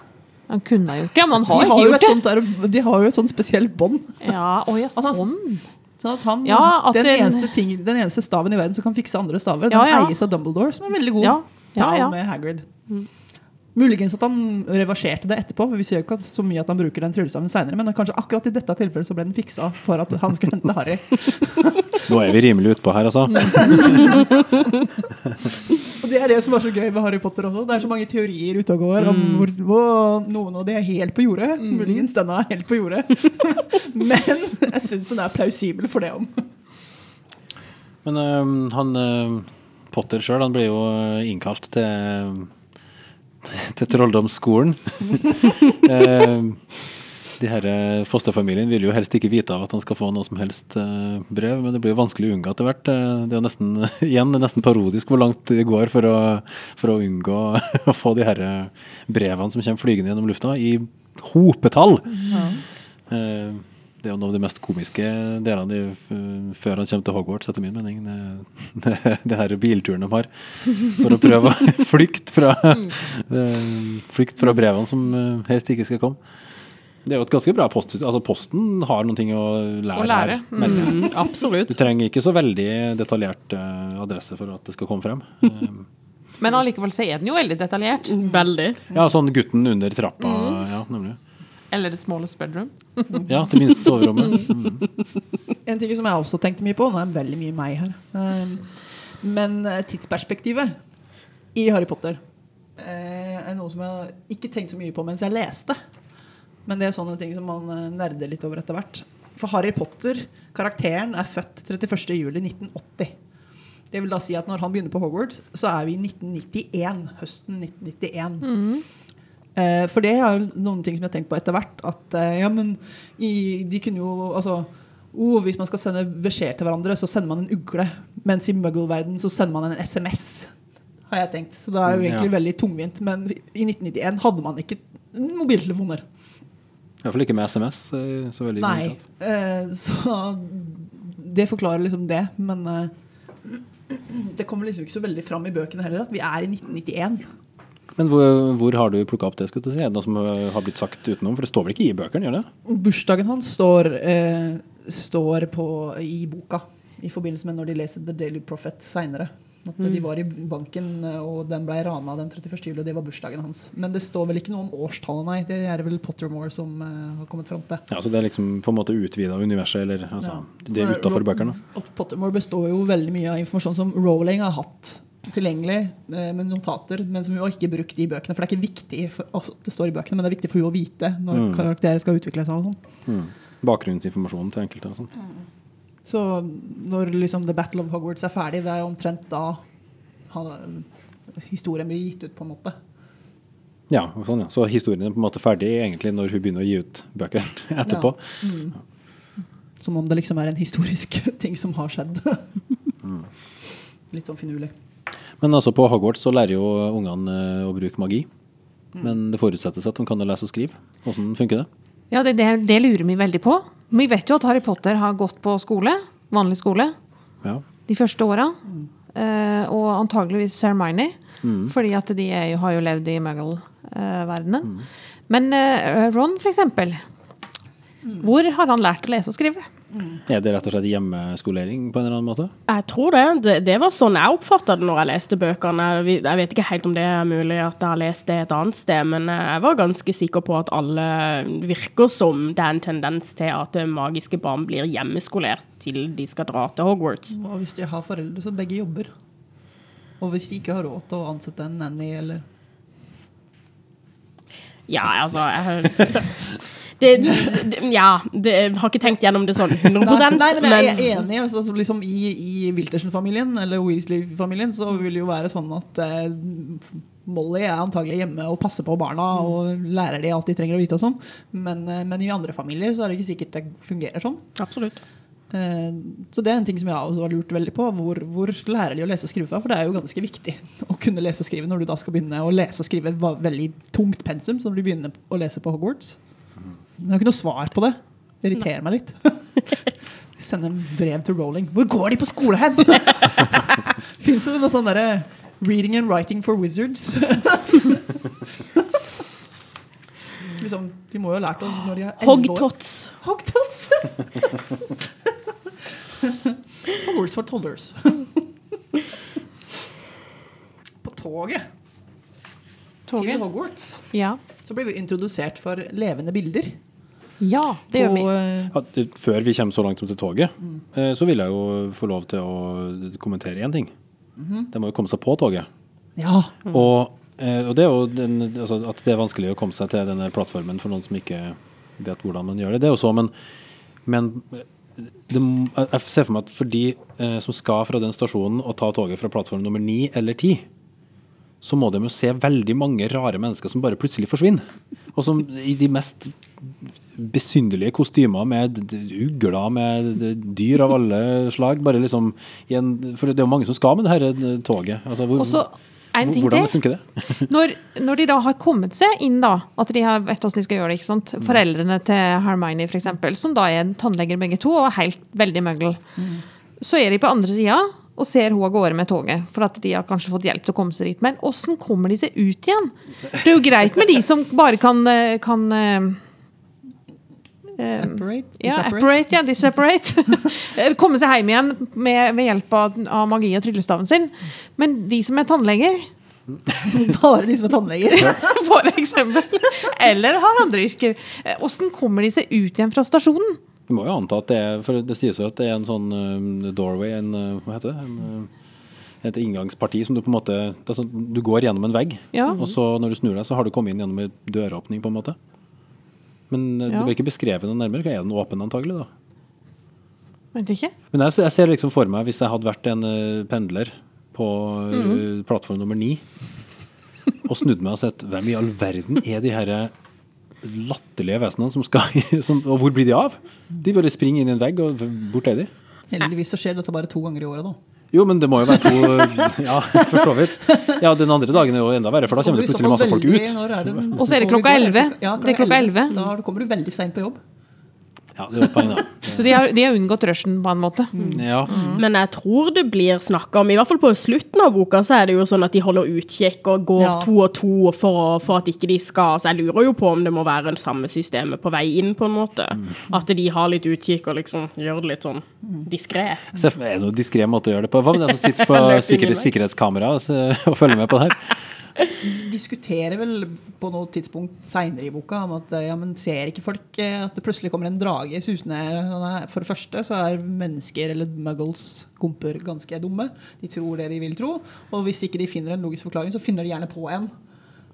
Han kunne ha gjort det, men han De har har, ikke jo gjort et det. sånt der, de har jo et sånt spesielt bånd. Ja, å ja, sånn. Sånn at han, Ja, at den, eneste ting, den eneste staven i verden som kan fikse andre staver, Ja, den eies av Dumbledore, som er veldig god Ja, ja, ja. med Hagrid. Muligens at han reverserte det etterpå. for Vi ser jo ikke så mye at han bruker den tryllestaven senere, men kanskje akkurat i dette tilfellet så ble den fiksa for at han skulle hente Harry. Nå er vi rimelig utpå her, altså. Og det er det som er så gøy med Harry Potter også. Det er så mange teorier ute og går om hvor, hvor noen av de er helt på jordet. Muligens denne er helt på jordet. men jeg syns den er plausibel for det om. Men øh, han øh, Potter sjøl, han blir jo øh, innkalt til til trolldomsskolen. Ehm, de her øh, fosterfamilien vil jo helst ikke vite av at han skal få noe som helst øh, brev, men det blir jo vanskelig å unngå etter hvert. Eh, Det er jo nesten, igjen, det er nesten parodisk hvor langt det går for å, for å unngå å få de her brevene som kommer flygende gjennom lufta, i hopetall. Eh, det er jo noe av de mest komiske delene de, før han kommer til Hogwarts, etter min mening. Det, det, det her bilturen de har for å prøve å flykte fra, eh, flykt fra brevene som eh, helst ikke skal komme. Det er jo et ganske bra postsystem. Altså, posten har noen ting å lære, Å lære, her. Mm, absolutt. Du trenger ikke så veldig detaljert eh, adresse for at det skal komme frem. Men allikevel så er den jo veldig detaljert. Veldig. ja, sånn gutten under trappa, ja, nemlig. Eller The Smallest Bedroom. Ja, det minste soverommet. Mm. En ting som jeg også tenkte mye på Nå er det veldig mye meg her. Um, Men eh, tidsperspektivet i Harry Potter eh, er noe som jeg ikke tenkte så mye på mens jeg leste. Men det er sånne ting som man eh, nerder litt over etter hvert. For Harry Potter, karakteren, er født 31.07.1980. Det vil da si at når han begynner på Hogwarts, så er vi i 1991. Høsten 1991. Eh, for det er jo noen ting som jeg har tenkt på etter hvert. At eh, ja, men i, de kunne jo altså oh, Hvis man skal sende beskjed til hverandre, så sender man en ugle. Mens i muggle-verden så sender man en SMS. Har jeg tenkt. Så det er jo egentlig Ja. veldig tungvint. Men i 1991 hadde man ikke mobiltelefoner. Iallfall ikke med SMS. eh, Så veldig Nei. Eh, så det forklarer liksom det. Men eh, det kommer liksom ikke så veldig fram i bøkene heller at vi er i 1991. Men hvor, hvor har du plukka opp det? skulle du si? Er det noe som eh, har blitt sagt utenom? For det står vel ikke i bøkene? gjør det? Bursdagen hans står, eh, står på, i boka i forbindelse med når de leser The Daily Prophet seinere. At De var i banken, eh, og den ble rana den 31. juli, og det var bursdagen hans. Men det står vel ikke noe om årstallet, nei. Det er vel Pottermore som eh, har kommet fram til. Ja, Så det er liksom på en måte utvida universet, eller altså, det er utafor bøkene? Pottermore består jo veldig mye av informasjon som Rowling har hatt tilgjengelig eh, med notater, men som hun har ikke brukt i bøkene. For det er ikke viktig for, altså, det står i bøkene, men det er viktig for henne å vite når Mm. karakterer skal utvikle seg. og sånn. Mm. Bakgrunnsinformasjonen til enkelte og sånn. Så når liksom The Battle of Hogwarts er ferdig, det er omtrent da han, historien blir gitt ut, på en måte. Ja, sånn, ja. Så historien er på en måte ferdig egentlig når hun begynner å gi ut bøker etterpå. Ja. Mm. Som om det liksom er en historisk ting som har skjedd. Litt sånn finurlig. Men altså på Hogwarts så lærer jo ungene eh, å bruke magi. Men det forutsettes at de kan lese og skrive. Hvordan funker det? Ja, det, det, det lurer vi veldig på. Vi vet jo at Harry Potter har gått på skole, vanlig skole, Ja. de første åra. Eh, og antageligvis Hermione, fordi at de er jo, har jo levd i muggle-verdenen. Men eh, Ron, for eksempel. Hvor har han lært å lese og skrive? Er det rett og slett hjemmeskolering på en eller annen måte? Jeg tror det. det. Det var sånn jeg oppfatta det når jeg leste bøkene. Jeg jeg vet ikke helt om det er mulig at jeg har lest det et annet sted, men jeg var ganske sikker på at alle virker som det er en tendens til at magiske barn blir hjemmeskolert til de skal dra til Hogwarts. Og hvis de har foreldre som begge jobber? Og hvis de ikke har råd til å ansette en nanny eller Ja, altså jeg, det, det, Ja, det, jeg har ikke tenkt gjennom det sånn 100 Nei, nei, men jeg er enig. Altså, liksom I i Wiltersen-familien eller Weasley-familien så vil det jo være sånn at eh, Molly er antagelig hjemme og passer på barna og lærer de alt de trenger å vite. og sånn Men, eh, men i andre familier så er det ikke sikkert det fungerer sånn. Absolutt. Eh, Så det er en ting som jeg også har lurt veldig på. Hvor, hvor lærer de å lese og skrive fra? For det er jo ganske viktig å kunne lese og skrive når du da skal begynne å lese og skrive et veldig tungt pensum som du begynner å lese på Hogwarts. Jeg har ikke noe svar på det. Det irriterer meg litt. Sende en brev til Rowling. Hvor går de på skole hen?! Fins det noe sånn derre Reading and writing for wizards? liksom, de må jo ha lært det når de er Hogtots. Hogtots! Hogwarts for toddlers. På toget til Toget. Hogwarts Ja. Så blir vi introdusert for levende bilder. ja, det gjør vi. Eh, Ja, før vi kommer så langt som til toget, mm. så vil jeg jo få lov til å kommentere én ting. Det må jo komme seg på toget. ja. Og, eh, og det er jo den, altså at det er vanskelig å komme seg til denne plattformen for noen som ikke vet hvordan man gjør det. Det er jo så, men, men det, jeg ser for meg at for de eh, som skal fra den stasjonen og ta toget fra plattform nummer ni eller ti, så må de jo se veldig mange rare mennesker som bare plutselig forsvinner. Og som i de mest besynderlige kostymer med ugler, med dyr av alle slag. Bare liksom i en, For det er jo mange som skal med det her eh, toget. Altså, hvor, Også, en ting hvordan funker det? Når, når de da har kommet seg inn, da, at de har vet hvordan de skal gjøre det ikke sant? Foreldrene til Hermione, for eksempel, som da er tannleger begge to, og helt veldig møgl. Så er de på andre sida og ser hun av gårde med toget, for at de har kanskje fått hjelp til å komme seg dit. Men åssen kommer de seg ut igjen? Det er jo greit med de som bare kan, eh, kan eh, Apparate, ja, disapparate. apparate, ja, disapparate. Komme seg hjem igjen med, ved hjelp av, av magi og tryllestaven sin. Men de som er tannleger, Bare de som er tannleger. for eksempel, eller har andre yrker, eh, åssen kommer de seg ut igjen fra stasjonen? Vi må jo anta at det er For det sies jo at det er en sånn uh, doorway, en uh, Hva heter det? En, uh, et inngangsparti som du på en måte sånn, Du går gjennom en vegg, Ja. og så når du snur deg, så har du kommet inn gjennom en døråpning, på en måte. Men uh, det blir ikke beskrevet noe nærmere. Er den åpen, antagelig, da? Vet ikke. Men jeg, jeg ser liksom for meg, hvis jeg hadde vært en pendler på Mhm. plattform nummer ni, og snudd meg og sett hvem i all verden er de her latterlige vesenene som skal som, Og hvor blir de av? De bare springer inn i en vegg, og bort er de. Heldigvis så skjer dette bare to ganger i året, da. Jo, men det må jo være to Ja, for så vidt. Ja, den andre dagen er jo enda verre, for da kommer det plutselig masse folk ut. Og så er det klokka 11. Ja, Det er klokka 11. Da kommer du veldig seint på jobb. Ja, det var poeng, da. Så de har, de har unngått rushen på en måte. Ja. Men jeg tror det blir snakka om, i hvert fall på slutten av boka, så er det jo sånn at de holder utkikk og går Ja. to og to for, å- for at ikke de skal Så jeg lurer jo på om det må være en samme systemet på vei inn, på en måte. At de har litt utkikk og liksom gjør det litt sånn diskré. Det Er det noen diskré måte å gjøre det på? Hva med den som sitter på sikkerhetskamera og følger med på det her? Diskuterer vel på noe tidspunkt seinere i boka om at ja, men ser ikke folk eh, at det plutselig kommer en drage susende sånn? For det første så er mennesker eller muggles komper, ganske dumme. De tror det de vil tro. Og hvis ikke de finner en logisk forklaring, så finner de gjerne på en.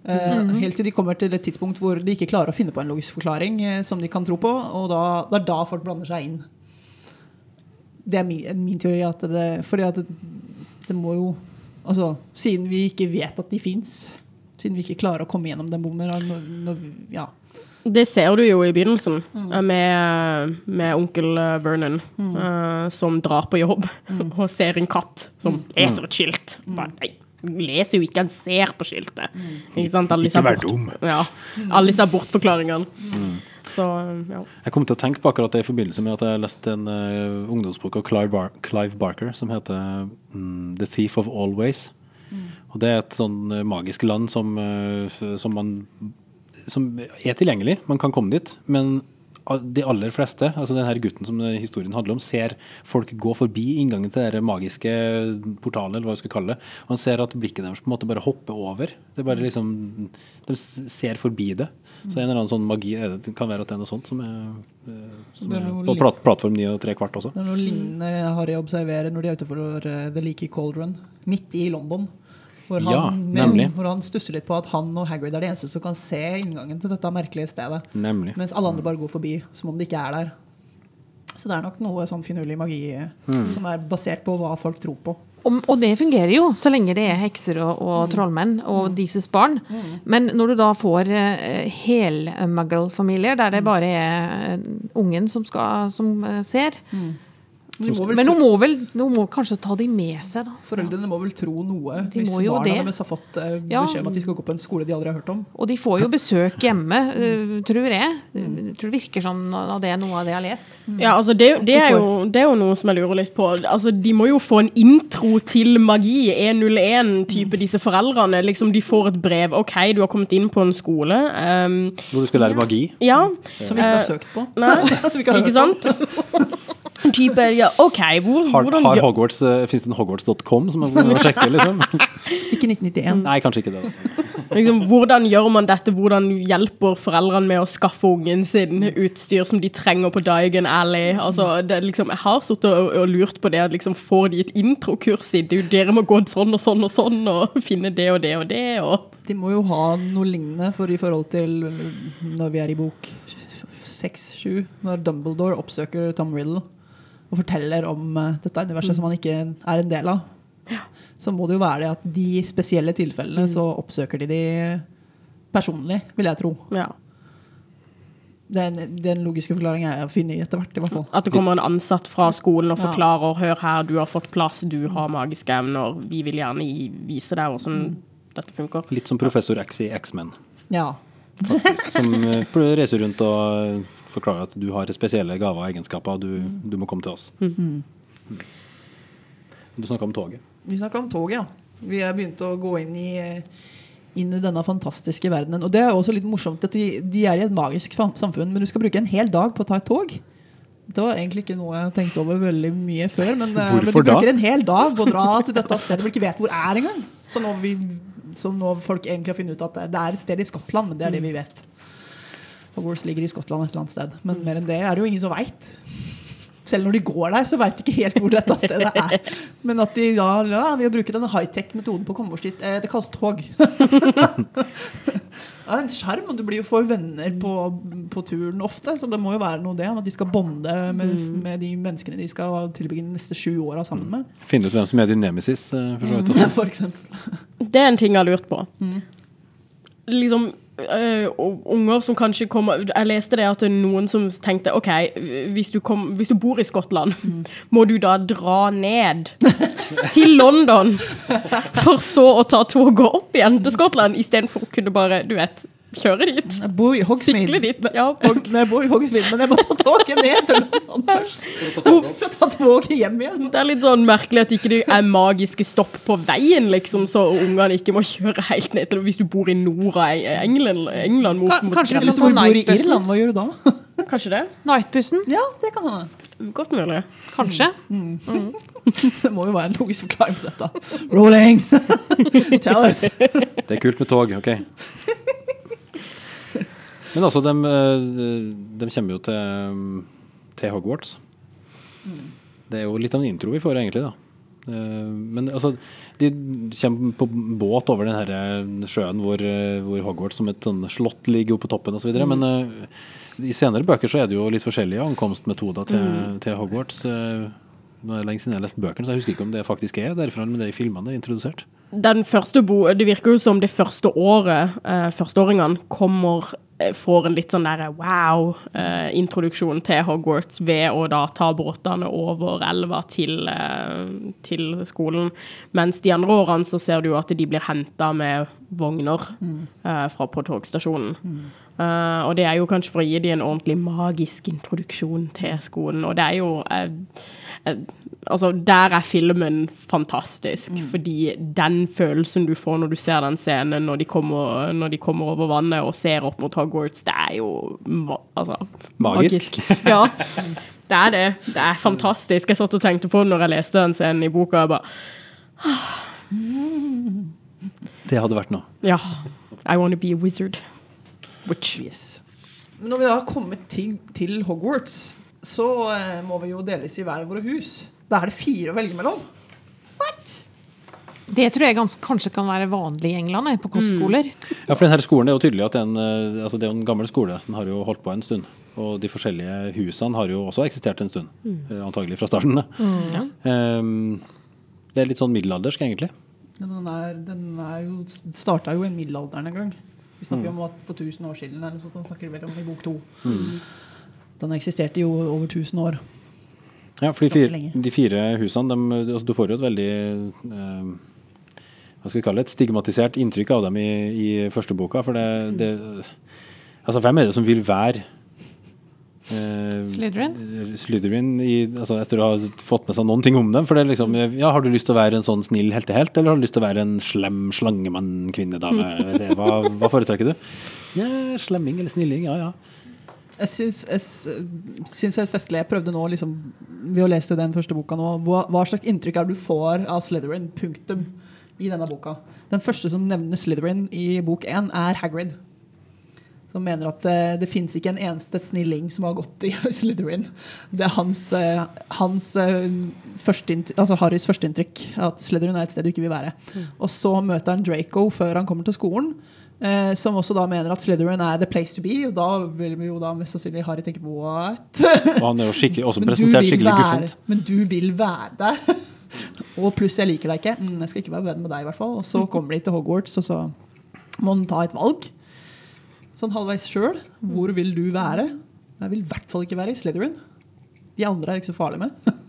Eh, Helt til de kommer til et tidspunkt hvor de ikke klarer å finne på en logisk forklaring eh, som de kan tro på. Og da, det er da folk blander seg inn. Det er min, min teori. At det, fordi at det, det må jo Altså, siden vi ikke vet at de fins, siden vi ikke klarer å komme gjennom den bommen når, når, ja. Det ser du jo i begynnelsen, mm. med, med onkel Vernon Vernon, uh, som drar på jobb og ser en katt som leser et skilt. Bare, nei, leser jo ikke, han ser på skiltet. Ikke sant? Alle disse Ikke vær bort- dum. Ja, alle disse bortforklaringene. Så, ja. Jeg kom til å tenke på akkurat det i forbindelse med at jeg leste en uh, ungdomsbok av Clive, Bar Clive Barker som heter um, The Thief of Always. Og det er et sånn eh, magisk land som, uh, som man som er tilgjengelig. Man kan komme dit. Men de aller fleste, altså denne gutten som historien handler om, ser folk gå forbi inngangen til den magiske portalen, eller hva vi skal kalle det. Og han ser at blikket deres på en måte bare hopper over. Det er bare liksom, De ser forbi det. Så en eller annen sånn magi er det, det kan være at det er noe sånt som er, eh, som er på plat plattform 9 og tre kvart også. Det er noe lignende Harry observerer når de er utenfor eh, The Leaky Cauldron, midt i London. Hvor han, Ja, nemlig. hvor han stusser litt på at han og Hagrid er de eneste som kan se inngangen til dette merkelige stedet. Nemlig. Mens alle andre bare går forbi, som om de ikke er der. Så det er nok noe sånn finurlig magi mm. som er basert på hva folk tror på. Og, og det fungerer jo, så lenge det er hekser og, og trollmenn og deres barn. Men når du da får uh, hel-muggle-familier, der det bare er eh, ungen som, skal, som uh, ser, De må Men nå hun må vel hun må kanskje ta de med seg, da. foreldrene må vel tro noe De hvis må barna det. deres har fått eh, beskjed om at de skal gå på en skole de aldri har hørt om. Og de får jo besøk hjemme, uh, tror jeg. Mm. tror det virker sånn av det noe av det jeg har lest. Ja, altså det, det, er jo, det er jo noe som jeg lurer litt på. Altså, de må jo få en intro til magi, 101-type, disse foreldrene. Liksom, de får et brev. OK, du har kommet inn på en skole. Um, Hvor du skal lære magi. ja. Som vi ikke har Eh, søkt på. Nei, ikke sant? ikke sant? Ja, OK, hvor, Har, hvordan har Hogwarts, uh, Fins det en hogwarts.com som man må sjekke, liksom? Ikke 1991. Nei, kanskje ikke det. liksom, Hvordan gjør man dette? Hvordan hjelper foreldrene med å skaffe ungen sin utstyr som de trenger på Diagon Alley? Altså, det, liksom, jeg har sittet og, og lurt på det. Liksom, får de et introkurs i det? dere må gå sånn og sånn og sånn, og finne det og det og det? Og De må jo ha noe lignende for i forhold til når vi er i bok 6-7, når Dumbledore oppsøker Tom Riddle og forteller om eh, dette universet som man ikke er en del av. Så må det jo være det at de spesielle tilfellene så oppsøker de de personlig, vil jeg tro. ja. Den, den logiske forklaringen er jeg funnet etter hvert, i hvert fall. At det kommer en ansatt fra skolen og Ja. forklarer Hør her, du har fått plass, du har magiske evner. Vi vil gjerne vise deg hvordan dette funker. Litt som professor X i X-Men, Ja. Faktisk. Som eh, reiser rundt og forklarer at du har spesielle gaver og egenskaper, og du, du må komme til oss. Mm. Du snakka om toget. Vi snakka om toget, ja. Vi har begynt å gå inn i, inn i denne fantastiske verdenen. Og det er også litt morsomt at de, de er i et magisk samfunn, men du skal bruke en hel dag på å ta et tog. Det var egentlig ikke noe jeg tenkte over veldig mye før. Men, eh, men du da? bruker en hel dag på å dra til dette stedet du ikke vet hvor er engang. Så nå, vi, så nå folk egentlig har funnet ut at det er et sted i Skottland, men det er det vi vet. Hogwarts ligger i Skottland et eller annet sted. Men mer enn det er det jo ingen som veit. Selv når de går der, så veit de ikke helt hvor dette stedet er. Men at de ja, ja vi har brukt denne high-tech-metoden på å komme oss dit. Eh, det kalles tog. Det er en sjarm, og du blir jo får venner på, på turen ofte. Så det må jo være noe det, at de skal bonde med, med de menneskene de skal tilbringe de neste sju åra sammen med. Finne ut hvem som er din nemesis. eh, For så vidt også. For eksempel. Det er en ting jeg har lurt på. Liksom øh, unger som kanskje kommer Jeg leste det at det noen som tenkte OK, hvis du, kom, hvis du bor i Skottland, må du da dra ned til London for så å ta toget opp igjen til Skottland, istedenfor å kunne bare, du vet, kjøre dit? Jeg bor i Hogsmeade. Sykle dit. Ja, Hog. Men jeg bor i Hogsmeade, men jeg må ta toget ned til London først. For å ta toget hjem igjen. det er litt sånn merkelig at ikke det er magiske stopp på veien, liksom, så ungene ikke må kjøre helt ned til Hvis du bor i nord av England, England mot, mot kanskje Hvis du bor i Irland, hva gjør du da? Kanskje det? Nightbussen, Ja, det kan hende. Godt mulig. kanskje. Det må jo være en logisk forklaring på dette. Rolling! Tell us. Det er kult med tog, ok. Men altså, de, de kommer jo til, til Hogwarts. Det er jo litt av en intro vi får, egentlig. da. Eh, Men altså, de kommer på båt over den her eh, sjøen hvor, eh, hvor Hogwarts som et sånn slott ligger oppe på toppen osv. videre Men eh, i senere bøker så er det jo litt forskjellige ankomstmetoder til, til Hogwarts. Eh, Nå er det lenge siden jeg har lest bøkene, så jeg husker ikke om det faktisk er derfra, men det er i filmene det er introdusert. Det virker jo som det første året eh, førsteåringene kommer eh, får en litt sånn der wow-introduksjon til Hogwarts ved å da ta båtene over elva til, eh, til skolen. Mens de andre årene så ser du jo at de blir henta med vogner eh, fra på togstasjonen. Eh, og det er jo kanskje for å gi dem en ordentlig magisk introduksjon til skolen. Og det er jo eh, eh, Altså, der er filmen fantastisk, fordi den følelsen du får når du ser den scenen, når de kommer, når de kommer over vannet og ser opp mot Hogwarts, det er jo altså, Magisk. Ja, det er det. Det er fantastisk. Jeg satt og tenkte på det når jeg leste den scenen i boka. Jeg bare Det hadde vært noe. Ja. I wanna to be a wizard. Which Yes. Når vi da har kommet til, til Hogwarts, så eh, må vi jo deles i hver våre hus. Da er det fire å velge mellom. What? Det tror jeg ganske, kanskje kan være vanlig i England, eh, på kostskoler. Ja, for denne skolen er jo tydelig at den, en, eh, altså det er en gammel skole. Den har jo holdt på en stund. Og de forskjellige husene har jo også eksistert en stund. Mm. Antagelig fra starten. da. Um, det er litt sånn middelaldersk, egentlig. Den, er, den er jo, starta jo i middelalderen en gang. Vi snakker om at for 1000 år siden, eller sånt, snakker vel om i bok to. Den eksisterte jo over 1000 år. Ja, for de fire, de fire husene, de, altså, du får jo et veldig eh, Hva skal vi kalle det? Et stigmatisert inntrykk av dem i, i første boka. For det, det Altså, hvem er det som vil være eh, Slytherin? Slytherin i, altså, etter å ha fått med seg noen ting om dem? For det er liksom Ja, har du lyst til å være en sånn snill heltehelt, eller har du lyst til å være en slem slangemann-kvinnedame? Hva, hva foretrekker du? Ja, slemming eller snilling, ja ja. Jeg syns, jeg syns jeg festlig Jeg prøvde nå, liksom, ved å lese den første boka nå, hva, hva slags inntrykk er det du får av Slytherin, punktum, i denne boka. Den første som nevner Slytherin i bok én, er Hagrid. Som mener at eh, det fins ikke en eneste snilling som har gått i Slytherin. Det er hans, eh, hans eh, førsteinntrykk- altså Harrys førsteinntrykk. At Slytherin er et sted du ikke vil være. Og så møter han Draco før han kommer til skolen. Eh, som også da mener at Slytherin er the place to be. Og da vil vi jo da mest sannsynlig Harry tenke what? Og han er jo skikkelig, også presentert skikkelig guffent. men du vil være der. og pluss jeg liker deg ikke. Mm, jeg skal ikke være venn med deg, i hvert fall. Og så kommer de til Hogwarts, og så må han ta et valg. Sånn halvveis sjøl. Hvor vil du være? Jeg vil i hvert fall ikke være i Slytherin. De andre er ikke så farlige med.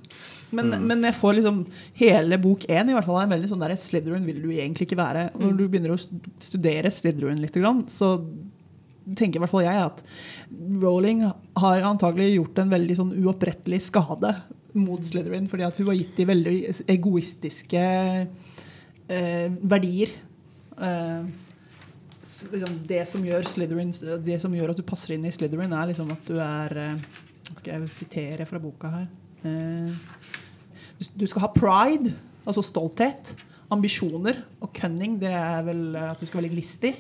Men, men jeg får liksom hele bok én i hvert fall er en veldig sånn der Slytherin vil du egentlig ikke være. Og Når du begynner å studere Slytherin litt, så tenker i hvert fall jeg at Rowling har antagelig gjort en veldig sånn uopprettelig skade mot Slytherin, fordi at hun har gitt de veldig egoistiske eh, verdier. Eh, liksom det, som gjør det som gjør at du passer inn i Slytherin, er liksom at du er eh, Skal jeg sitere fra boka her? Eh, du- skal ha pride, altså stolthet. Ambisjoner. Og cunning, det er vel eh, at du skal være litt listig.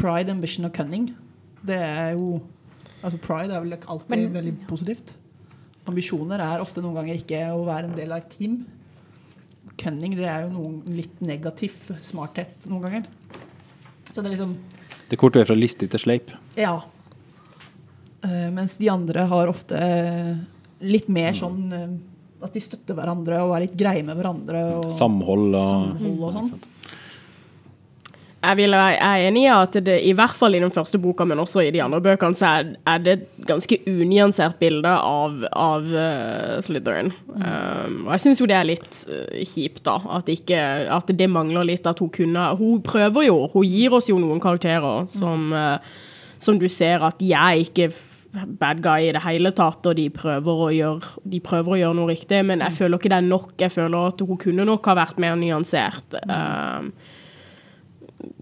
Pride, ambition og cunning. Det er jo Altså Pride er vel alltid Men- veldig positivt. Ambisjoner er ofte noen ganger ikke å være en del av et team. Cunning det er jo noen litt negativ smarthet noen ganger. Så det er liksom Det er kort vei fra listig til sleip. Ja. Uh, mens de andre har ofte eh, litt mer sånn eh, at de støtter hverandre og er litt greie med hverandre. Og Samhold og samhold og sånn. Jeg, vil, jeg er enig i at det, i hvert fall i den første boka, men også i de andre bøkene, så er, er det et ganske unyansert bilde av, av uh, Slytherin. Um, og jeg syns jo det er litt uh, kjipt, da. At, ikke, at det mangler litt at hun kunne Hun prøver jo, hun gir oss jo noen karakterer som, uh, som du ser at de er ikke bad guy i det hele tatt, og de prøver gjøre, de prøver å gjøre noe riktig, men jeg føler ikke det er nok. Jeg føler at hun kunne nok ha vært mer nyansert. Um,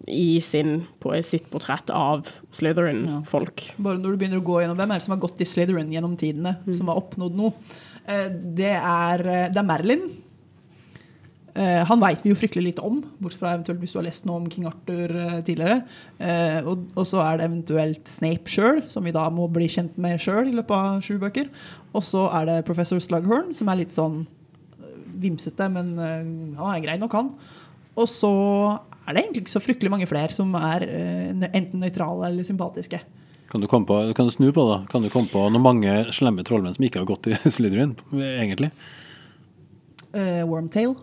i sin, på sitt portrett av Slytherin-folk. Bare når du begynner å gå gjennom Hvem er det som har gått i Slytherin gjennom tidene? Som har oppnådd noe? Eh, Det er, eh, det er Merlin. Eh, han veit vi jo fryktelig lite om, bortsett fra eventuelt hvis du har lest noe om King Arthur eh, tidligere. Eh, og, og så er det eventuelt Snape sjøl, som vi da må bli kjent med sjøl i løpet av sju bøker. Og så er det professor Slughorn, som er litt sånn vimsete, men han er grei nok, han. Og så er det egentlig ikke så fryktelig mange flere som er enten nøytrale eller sympatiske. Kan du, komme på, kan du snu på det? Kan du komme på noen mange slemme trollmenn som ikke har gått i Slytherin, egentlig? Uh, Wormtail.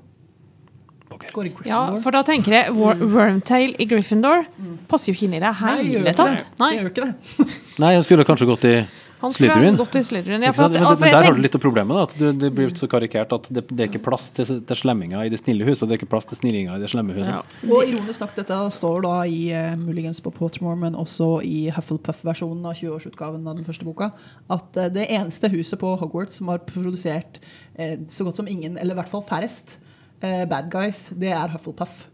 Ok. Går i Ja, for da tenker jeg Wormtail i Gryffindor passer jo ikke inn i det hele tatt. Nei, gjør ikke det. Nei, han skulle kanskje gått i han skulle Slytherin. gått i Slytherin. Ja, at, Men, for men der har du litt av problemet. Da, at du, det blir så karikert at det, det er ikke plass til, til slemminga i det snille huset, og det er ikke plass til snillinga i det slemme huset. Ja. Og ironisk nok, dette står da i uh, muligens på Pottermore, men også i Hufflepuff-versjonen av 20-årsutgaven av den første boka, at uh, det eneste huset på Hogwarts som har produsert uh, så godt som ingen, eller i hvert fall færrest, bad guys, det er Hufflepuff.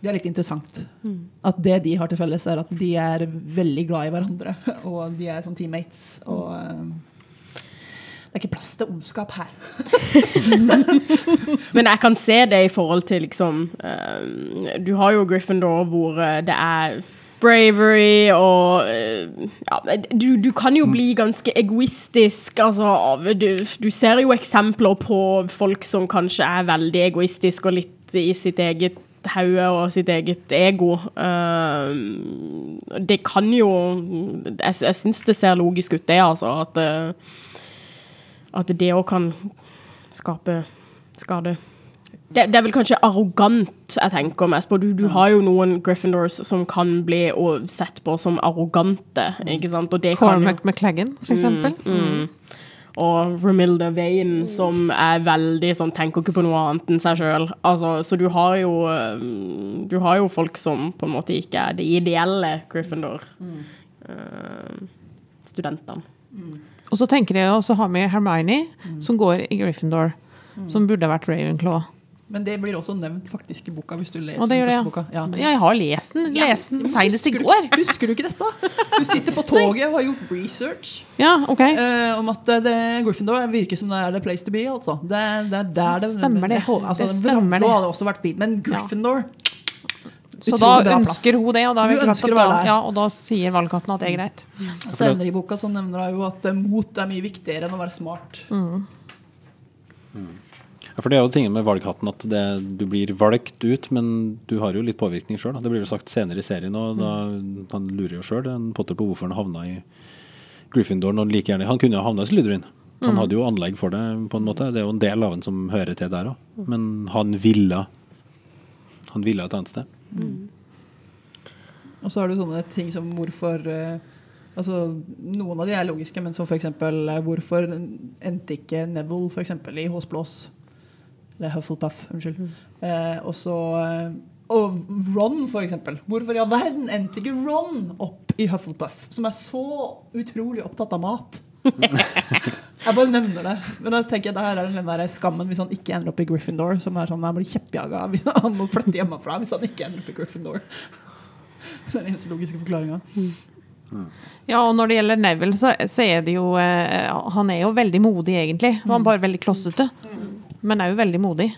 Det er litt interessant. At det de har til felles, er at de er veldig glad i hverandre. Og de er som teammates. Og eh, det er ikke plass til ondskap her. Men jeg kan se det i forhold til liksom eh, Du har jo Gryffindor hvor eh, det er bravery og eh, ja, du, du kan jo bli ganske egoistisk. Altså, du, du ser jo eksempler på folk som kanskje er veldig egoistiske og litt i sitt eget hode og sitt eget ego. Eh, det kan jo Jeg, jeg syns det ser logisk ut, det, altså. At, eh, at det òg kan skape skade. Det, det er vel kanskje arrogant jeg tenker mest på. Du, du har jo noen Gryffindors som kan bli sett på som arrogante. ikke sant? Og det Cormac McLaggen, for eksempel. mm. og Remilda Vane, som er veldig sånn Tenker ikke på noe annet enn seg sjøl. Altså, så du har jo eh, Du har jo folk som på en måte ikke er det ideelle Gryffindor-studentene. Og så tenker jeg også har vi Hermione, som går i Gryffindor. Som burde vært Ravenclaw. Men det blir også nevnt faktisk i boka, hvis du leser det den det, første boka. ja. Ja, jeg har lest den. Lest den ja, senest i går. Husker du ikke dette? Du sitter på toget og har gjort research Ja, ok. eh, om at det, Gryffindor virker som det er the place to be. Altså. Det, det er der det Stemmer det. altså, Det stemmer det. hadde også vært fint, men Gryffindor Så da ønsker hun det, og da, Hun ønsker at å være da, der. ja, og da sier valgkatten at det er greit. Og Senere i boka så nevner hun jo at eh, mot er mye viktigere enn å være smart. Ja, for det er jo tingen med valghatten at det, du blir valgt ut, men du har jo litt påvirkning sjøl. Det blir jo sagt senere i serien, òg. da, han lurer jo sjøl Potter på hvorfor han havna i Gryffindor når han like gjerne Han kunne jo havna i Slytherin. Han hadde jo anlegg for det, på en måte. Det er jo en del av han som hører til der òg. Men han ville Han ville et annet sted. Og så har du sånne ting som hvorfor eh, Altså, Noen av de er logiske, men som f.eks. hvorfor endte ikke Neville for eksempel, i Hås Blås? Eller Hufflepuff, unnskyld. Eh, og så eh, Og Ron, for eksempel. Hvorfor i all verden endte ikke Ron opp i Hufflepuff, som er så utrolig opptatt av mat? jeg bare nevner det. Men da tenker jeg der er den der skammen hvis han ikke ender opp i Gryffindor. Som er sånn han blir kjeppjaga han må flytte hjemmefra hvis han ikke ender opp i Gryffindor. Det er den eneste logiske forklaringa. Ja, og når det gjelder Neville, så, så er det jo eh, Han er jo veldig modig, egentlig. Han er bare veldig klossete. Men er jo veldig modig.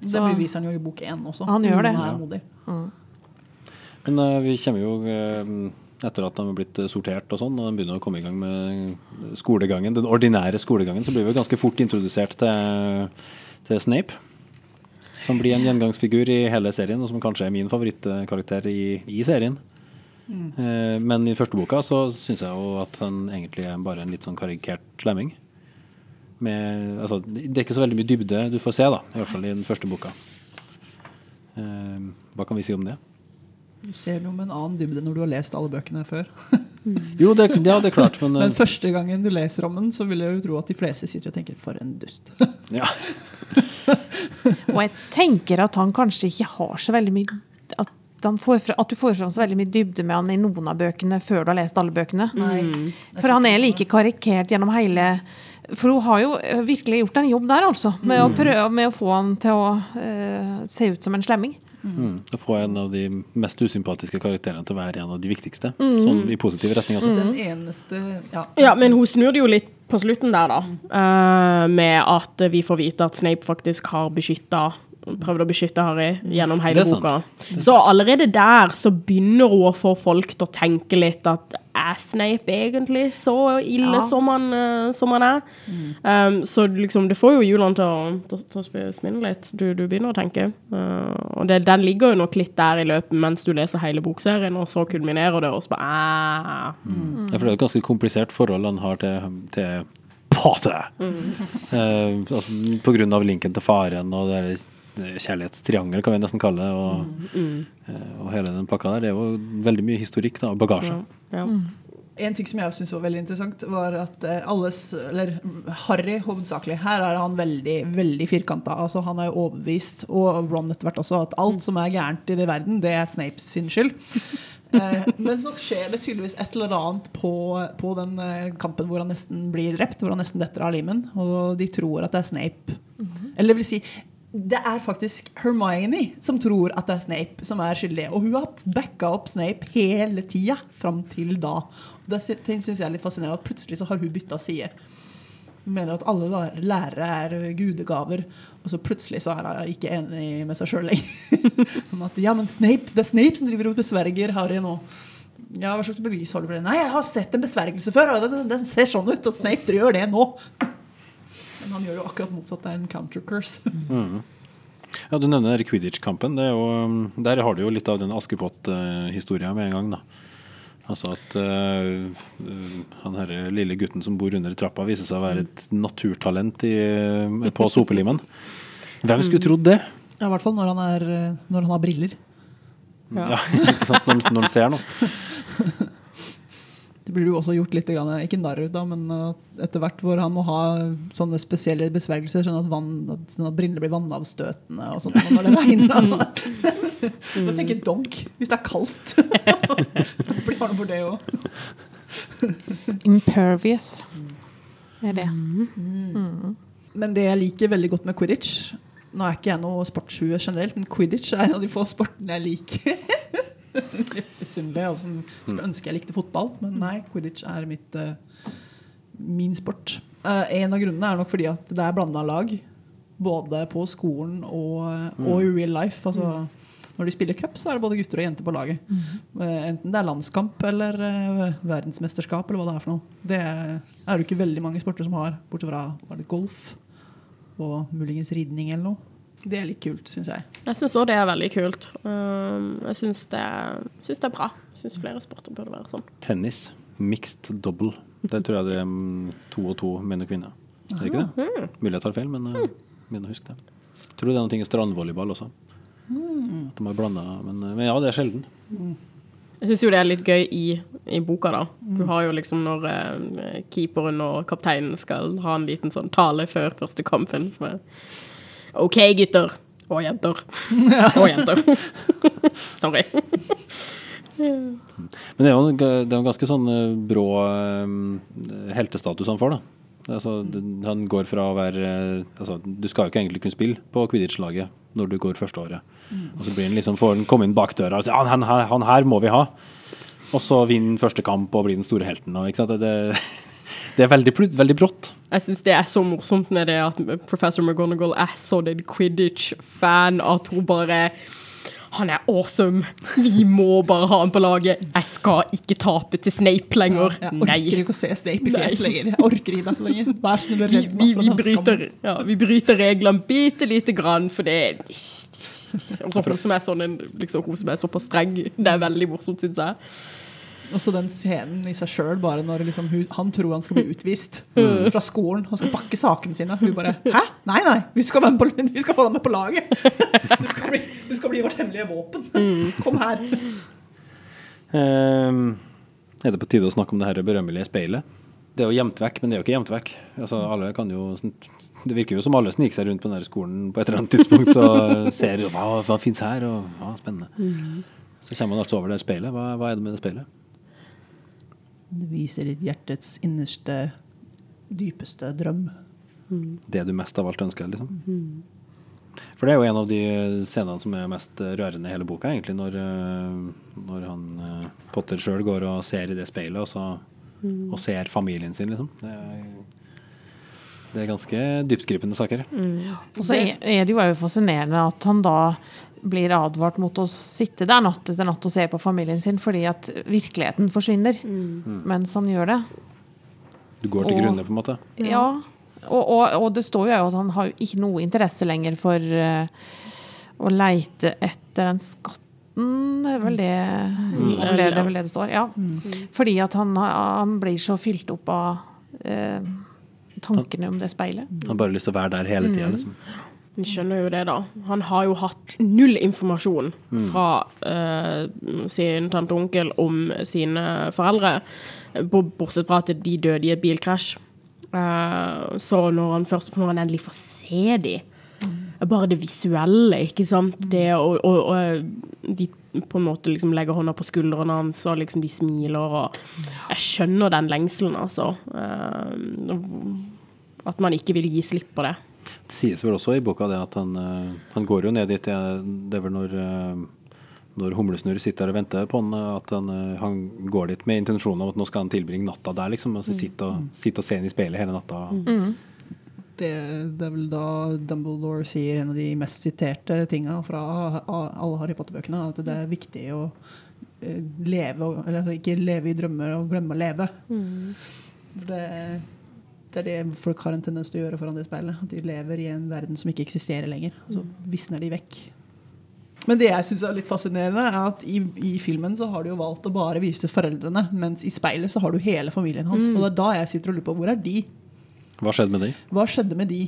Det Så- beviser han jo i bok én også. Han gjør det. Han er modig. Men uh, vi kommer jo uh, etter at de har blitt sortert og sånn, og de begynner å komme i gang med skolegangen, den ordinære skolegangen, så blir vi ganske fort introdusert til, til Snape. Som blir en gjengangsfigur i hele serien, og som kanskje er min favorittkarakter i, i serien. Mm. Men i første boka så syns jeg jo at han egentlig er bare en litt sånn karikert slemming. Med, altså, det er ikke så veldig mye dybde du får se, da, i hvert fall i den første boka. Eh, Hva kan vi si om det? Du ser noe med en annen dybde når du har lest alle bøkene før. Jo, det, ja, det er klart, men, Men eh, første gangen du leser om den, så vil jeg jo tro at de fleste sitter og tenker 'for en dust'. ja. Og jeg tenker at han kanskje ikke har så veldig mye at, han får, fra- at du får fram så veldig mye dybde med han i noen av bøkene før du har lest alle bøkene. Nei. For han er like karikert gjennom hele For hun har jo eh, virkelig gjort en jobb der, altså. Med å prøve med å få han til å eh, se ut som en slemming. Mm. Å få en av de mest usympatiske karakterene til å være en av de viktigste. Sånn i positiv retning også. Den eneste ja. Ja, men hun snur det jo litt på slutten der, da. Uh, med at vi får vite at Snape faktisk har beskytta Prøvd å beskytte Harry gjennom hele boka. Så allerede der så begynner hun å få folk til å tenke litt at er Snape egentlig så ille Ja. som, han, uh, som han er? Um, så liksom, det får jo hjulene til til, til å sp- spinne litt. Du, du begynner å tenke. Uh, og det, den ligger jo nok litt der i løpet mens du leser hele bokserien, og så kulminerer det, og så bare mm. Ja, for det er et ganske komplisert forhold han har til, til Potter. Eh, altså, på grunn av linken til faren og det der kjærlighetstriangel, kan vi nesten kalle det. Og, eh, og hele den pakka der. Det er jo veldig mye historikk da, og bagasje. Ja. En ting som jeg syns var veldig interessant, var at eh, alles Eller Harry hovedsakelig. Her er han veldig veldig firkanta. Altså, han er jo overbevist, og Ron etter hvert også, at alt som er gærent i det verden, det er Snapes sin skyld. Eh, men så skjer det tydeligvis et eller annet på, på den kampen hvor han nesten blir drept, hvor han nesten detter av limen, og de tror at det er Snape. Eller det vil si det er faktisk Hermione som tror at det er Snape som er skyldig. Og hun har backa opp Snape hele tida fram til da. Det syns jeg er litt fascinerende at plutselig så har hun bytta side. Hun mener at alle lærere er gudegaver, og så plutselig så er hun ikke enig med seg sjøl lenger. At ja, men Snape, det er Snape som driver og besverger Harry nå. Ja, Hva slags bevis har du for det? Nei, jeg har sett en besvergelse før, og det, det ser sånn ut, og Snape gjør det nå. Men han gjør jo akkurat motsatt. Det er en counter-curse. Ja, Du nevner Quidditch-kampen. Jo- Der har du jo litt av den Askepott-historia med en gang. da. Altså at øh, han her lille gutten som bor under trappa, viser seg å være et naturtalent i, på sopelimen. Hvem skulle trodd det? Ja, I hvert fall når han, er, eh, når han har briller. Ja, ikke sant? Når, når han ser noe. Det blir jo også gjort litt, grann, ikke narr ut, av, men uh, etter hvert hvor han må ha sånne spesielle besvergelser, sånn at, vann, sånn at brillene blir vannavstøtende og sånt når det regner. Da tenker jeg donk, hvis det er kaldt. Det blir han for det òg. Impervious er det. Men det jeg liker veldig godt med quidditch Nå er ikke jeg noe sportshue generelt, men quidditch er en av de få sportene jeg liker. Misunnelig. Altså, skulle ønske jeg likte fotball, men nei, quidditch er mitt, eh, min sport. Eh, en av grunnene er nok fordi at det er blanda lag. Både på skolen og, og i real life. Altså, når de spiller cup, så er det både gutter og jenter på laget. Mm. Enten det er landskamp eller eh, verdensmesterskap eller hva det er for noe. Det er det ikke veldig mange sporter som har, bortsett fra var det golf og muligens ridning eller noe. Det er litt kult, syns jeg. Jeg syns òg det er veldig kult. Um, jeg syns det, syns det er bra. Jeg syns flere sporter burde være sånn. Tennis. Mixed double. Det tror jeg det er mm, to og to menn og kvinner. Er det ikke det? Mulig jeg tar feil, men uh, mener å huske det. Tror det er noe i strandvolleyball også. At de har blanda men, uh, men ja, det er sjelden. Jeg syns jo det er litt gøy i, i boka, da. Du har jo liksom når eh, keeperen og kapteinen skal ha en liten sånn tale før første kampen. er, OK, gutter. Og jenter. Og jenter. Sorry. Men det er jo en, det er en ganske sånn eh, brå eh, heltestatus han får, da. Altså, han går fra å være eh, altså, Du skal jo ikke egentlig kunne spille på Quidditch-laget når du går første året. Og så blir han liksom, får han komme inn bak døra og si han, han, her- han her må vi ha. Og så vinner første kamp og blir den store helten. Og, ikke sant? Det, det, det er veldig, veldig brått. Jeg syns det er så morsomt med det at professor McGonagall er så den Quidditch-fan at hun bare Han er awesome! Vi må bare ha han på laget! Jeg skal ikke tape til Snape lenger! Jeg Nei. orker ikke å se Snape i fjeset lenger. Jeg orker ikke dette lenger. Vær snill og Vi, redd meg den bryter, ja, vi bryter reglene bitte lite grann, for det Og så hun som er sånn liksom, hun som er såpass streng. Det er veldig morsomt, syns jeg. Og så den scenen i seg sjøl, bare når liksom, hun, han tror han skal bli utvist Mm. fra skolen. Han skal pakke sakene sine. Hun bare Hæ? Nei, nei, vi skal, være på, vi skal få deg med på laget! Du skal bli, du skal bli vårt hemmelige våpen. Mm. Kom her. Um, er det på tide å snakke om det her berømmelige speilet? Det er jo gjemt vekk, men det er jo ikke gjemt vekk. Altså, alle kan jo, det virker jo som alle sniker seg rundt på denne skolen på et eller annet tidspunkt og ser hva, hva fins her, og hva spennende. Så kommer man altså over det speilet. Hva, hva er det med det speilet? Det viser ditt hjertets innerste, dypeste drøm. Det du mest av alt ønsker, liksom. For det er jo en av de scenene som er mest rørende i hele boka, egentlig, når, eh, når han eh, Potter sjøl går og ser i det speilet, og, så, og ser familien sin, liksom. Det er, det er ganske dyptgripende saker. Og så er er det jo også fascinerende at han da blir advart mot å sitte der natt etter natt og se på familien sin, fordi at virkeligheten forsvinner mens han gjør det. Du går til Og- grunne, på en måte. Ja. Og, og, og det står jo at han har ikke noe interesse lenger for uh, å leite etter den skatten. Det er vel det det er det, det, er vel det det står. Ja. Fordi at han, han blir så fylt opp av uh, tankene om det speilet. Han har bare lyst til å være der hele tida, liksom. Han skjønner jo det, da. Han har jo hatt null informasjon fra eh, sin tante og onkel om sine foreldre, bortsett fra at de døde i et bilkrasj. Eh, så når han først når han endelig får se dem bare det visuelle, ikke sant, det og, og, og de på en måte liksom legger hånda på skuldrene hans, og liksom de smiler, og jeg skjønner den lengselen, altså. Eh, at man ikke vil gi slipp på det. Det sies vel også i boka det at han, eh, han går jo ned dit eh, Det er vel når, eh, når Humlesnurr sitter der og venter på han, at han, han går dit med intensjonen om at nå skal han tilbringe natta der, liksom. Altså, sitte og, sitte og se inn i speilet hele natta. Det, det er vel da Dumbledore sier en av de mest siterte tinga fra alle Harry Potter-bøkene, at det er viktig å leve Eller altså ikke leve i drømmer og glemme å leve. For Det, det er det folk har en tendens til å gjøre foran det speilet. At de lever i en verden som ikke eksisterer lenger. Og så visner de vekk. Men det jeg syns er litt fascinerende, er at i, i filmen så har de jo valgt å bare vise foreldrene, mens i speilet så har du hele familien hans. Og det er da jeg sitter og lurer på hvor er de? Hva skjedde med de? Hva skjedde med de?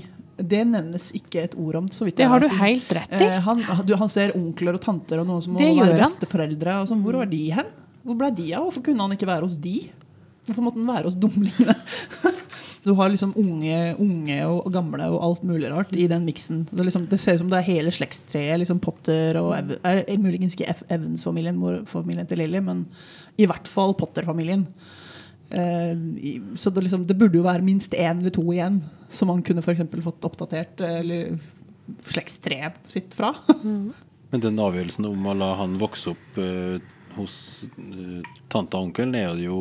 Det nevnes ikke et ord om. så vidt Det jeg har du helt rett i. Eh, han, du, han ser onkler og tanter og noen som må være han. besteforeldre. Og sånn. Hvor var de hen? Hvor ble de av? Hvorfor kunne han ikke være hos de? Hvorfor måtte han være hos dumlingene? Du har liksom unge, unge og gamle og alt mulig rart i den miksen. Det, er liksom, det ser ut som det er hele slektstreet. Liksom Potter og Ev er, er Muligens ikke F- Evans-familien, mor- familien til Lily, men i hvert fall Potter-familien. Eh, så det, liksom, det burde jo være minst én eller to igjen, som man kunne for eksempel fått oppdatert eh, eller slektstreet sitt fra. Men den avgjørelsen om å la han vokse opp uh, hos uh, tante og onkel, er det jo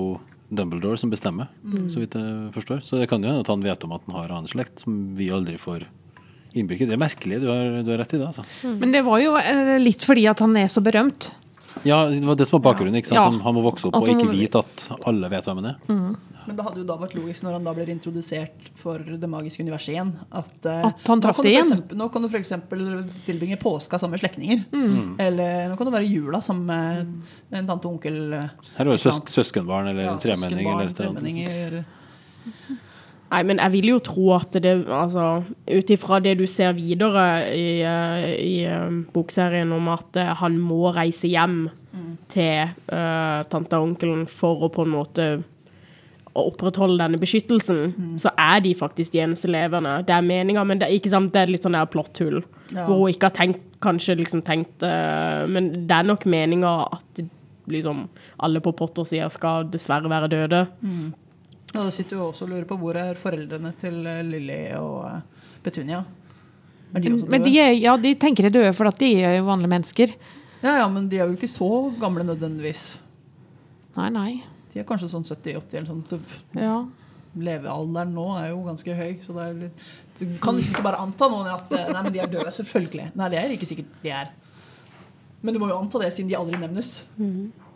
Dumbledore som bestemmer, så vidt jeg forstår. Så det kan jo hende at han vet om at han har annen slekt, som vi aldri får innblikk i. Det er merkelig, du har, du har rett i det. altså. Men det var jo eh, litt fordi at han er så berømt. Ja, det var det som var bakgrunnen. ikke sant? Ja. Han, han må vokse opp At og ikke må- vite at alle vet hvem han er. Men det hadde jo da vært logisk når han da blir introdusert for det magiske universet igjen. At, eh, At han traff det igjen. eksempel- Nå kan du f.eks. tilbringe påska sammen med slektninger. Mm. Eller nå kan det være jula sammen med en tante og onkel. eh, Her er det et søs søskenbarn eller Ja, tremenning. eller tremenninger. Nei, men jeg vil jo tro at det Altså, ut ifra det du ser videre i, eh, i bokserien om at han må reise hjem til uh, tante og onkelen for å på en måte å opprettholde denne beskyttelsen, så er de faktisk de eneste levende. Det er meninga, men det er ikke sant, det er litt sånn der plotthull. Ja. Hvor hun ikke har tenkt, kanskje liksom tenkt uh, Men det er nok meninga at liksom alle på Potter-sida skal dessverre være døde. Ja, da sitter jo også og lurer på hvor er foreldrene til Lilly og eh, Petunia. Er de også Men de, døde? er, ja, de tenker er døde, for at de er jo vanlige mennesker. Ja, ja, men de er jo ikke så gamle nødvendigvis. Nei, nei. De er kanskje sånn 70-80 eller sånn. Så Ja. Levealderen nå er jo ganske høy, så det er litt, du kan liksom ikke bare anta noen at eh, Nei, men de er døde, selvfølgelig. Nei, det er ikke sikkert de er. Men du må jo anta det, siden de aldri nevnes.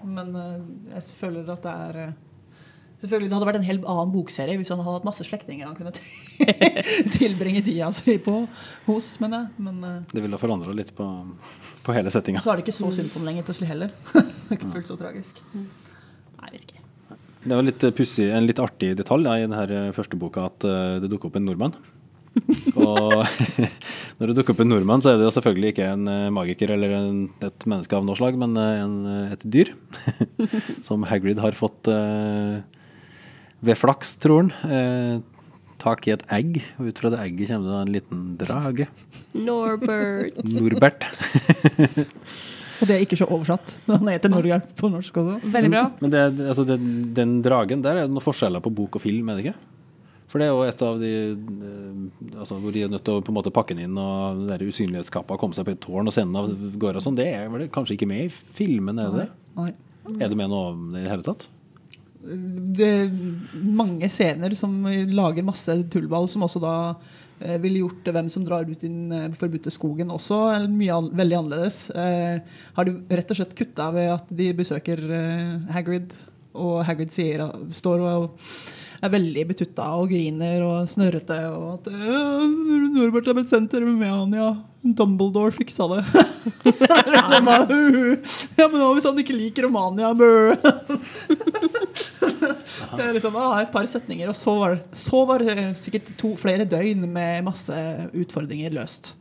Men eh, jeg føler at det er eh, Selvfølgelig, Det hadde vært en helt annen bokserie hvis han hadde hatt masse slektninger han kunne tilbringe tida si på hos. Men, men Det ville forandra litt på, på hele settinga. så er det ikke så synd på ham lenger plutselig heller. Det er ikke fullt så tragisk. Nei, jeg vet ikke. Det var litt eh, pussig, en litt artig detalj da, i denne første boka at eh, det dukker opp en nordmann. og når det dukker opp en nordmann, så er det jo selvfølgelig ikke en eh, magiker eller en, et menneske av noe slag, men eh, en, et dyr. som Hagrid har fått eh, ved flaks, tror han. Eh, tak i et egg, og ut fra det egget kommer det en liten drage. Norbert. Norbert. Og det er ikke så oversatt. Han heter Norge på norsk også. Veldig bra. Men det, altså den, den dragen, der er det noen forskjeller på bok og film, er det ikke? For det er jo et av de eh, altså Hvor de er nødt til å på en måte pakke den inn, og den der usynlighetskappa komme seg på et tårn og sende den av gårde og sånn. Det er vel kanskje ikke med i filmen, er det det? Nei. Er det med noe om det i det hele tatt? det er mange scener som lager masse tullball, som også da ville gjort hvem som drar ut i den eh, forbudte skogen også mye an veldig annerledes. Eh, har de rett og slett kutta ved at de besøker eh, Hagrid, og Hagrid sier, står og er veldig betutta og griner og snørrete. Og at «Øh, Norbert er blitt sendt til Romania. Dumbledore fiksa det. Ja, men hvis han ikke liker Romania? Bø. Det er liksom, ah, et par setninger, og så var, så var det sikkert to, flere døgn med masse utfordringer løst.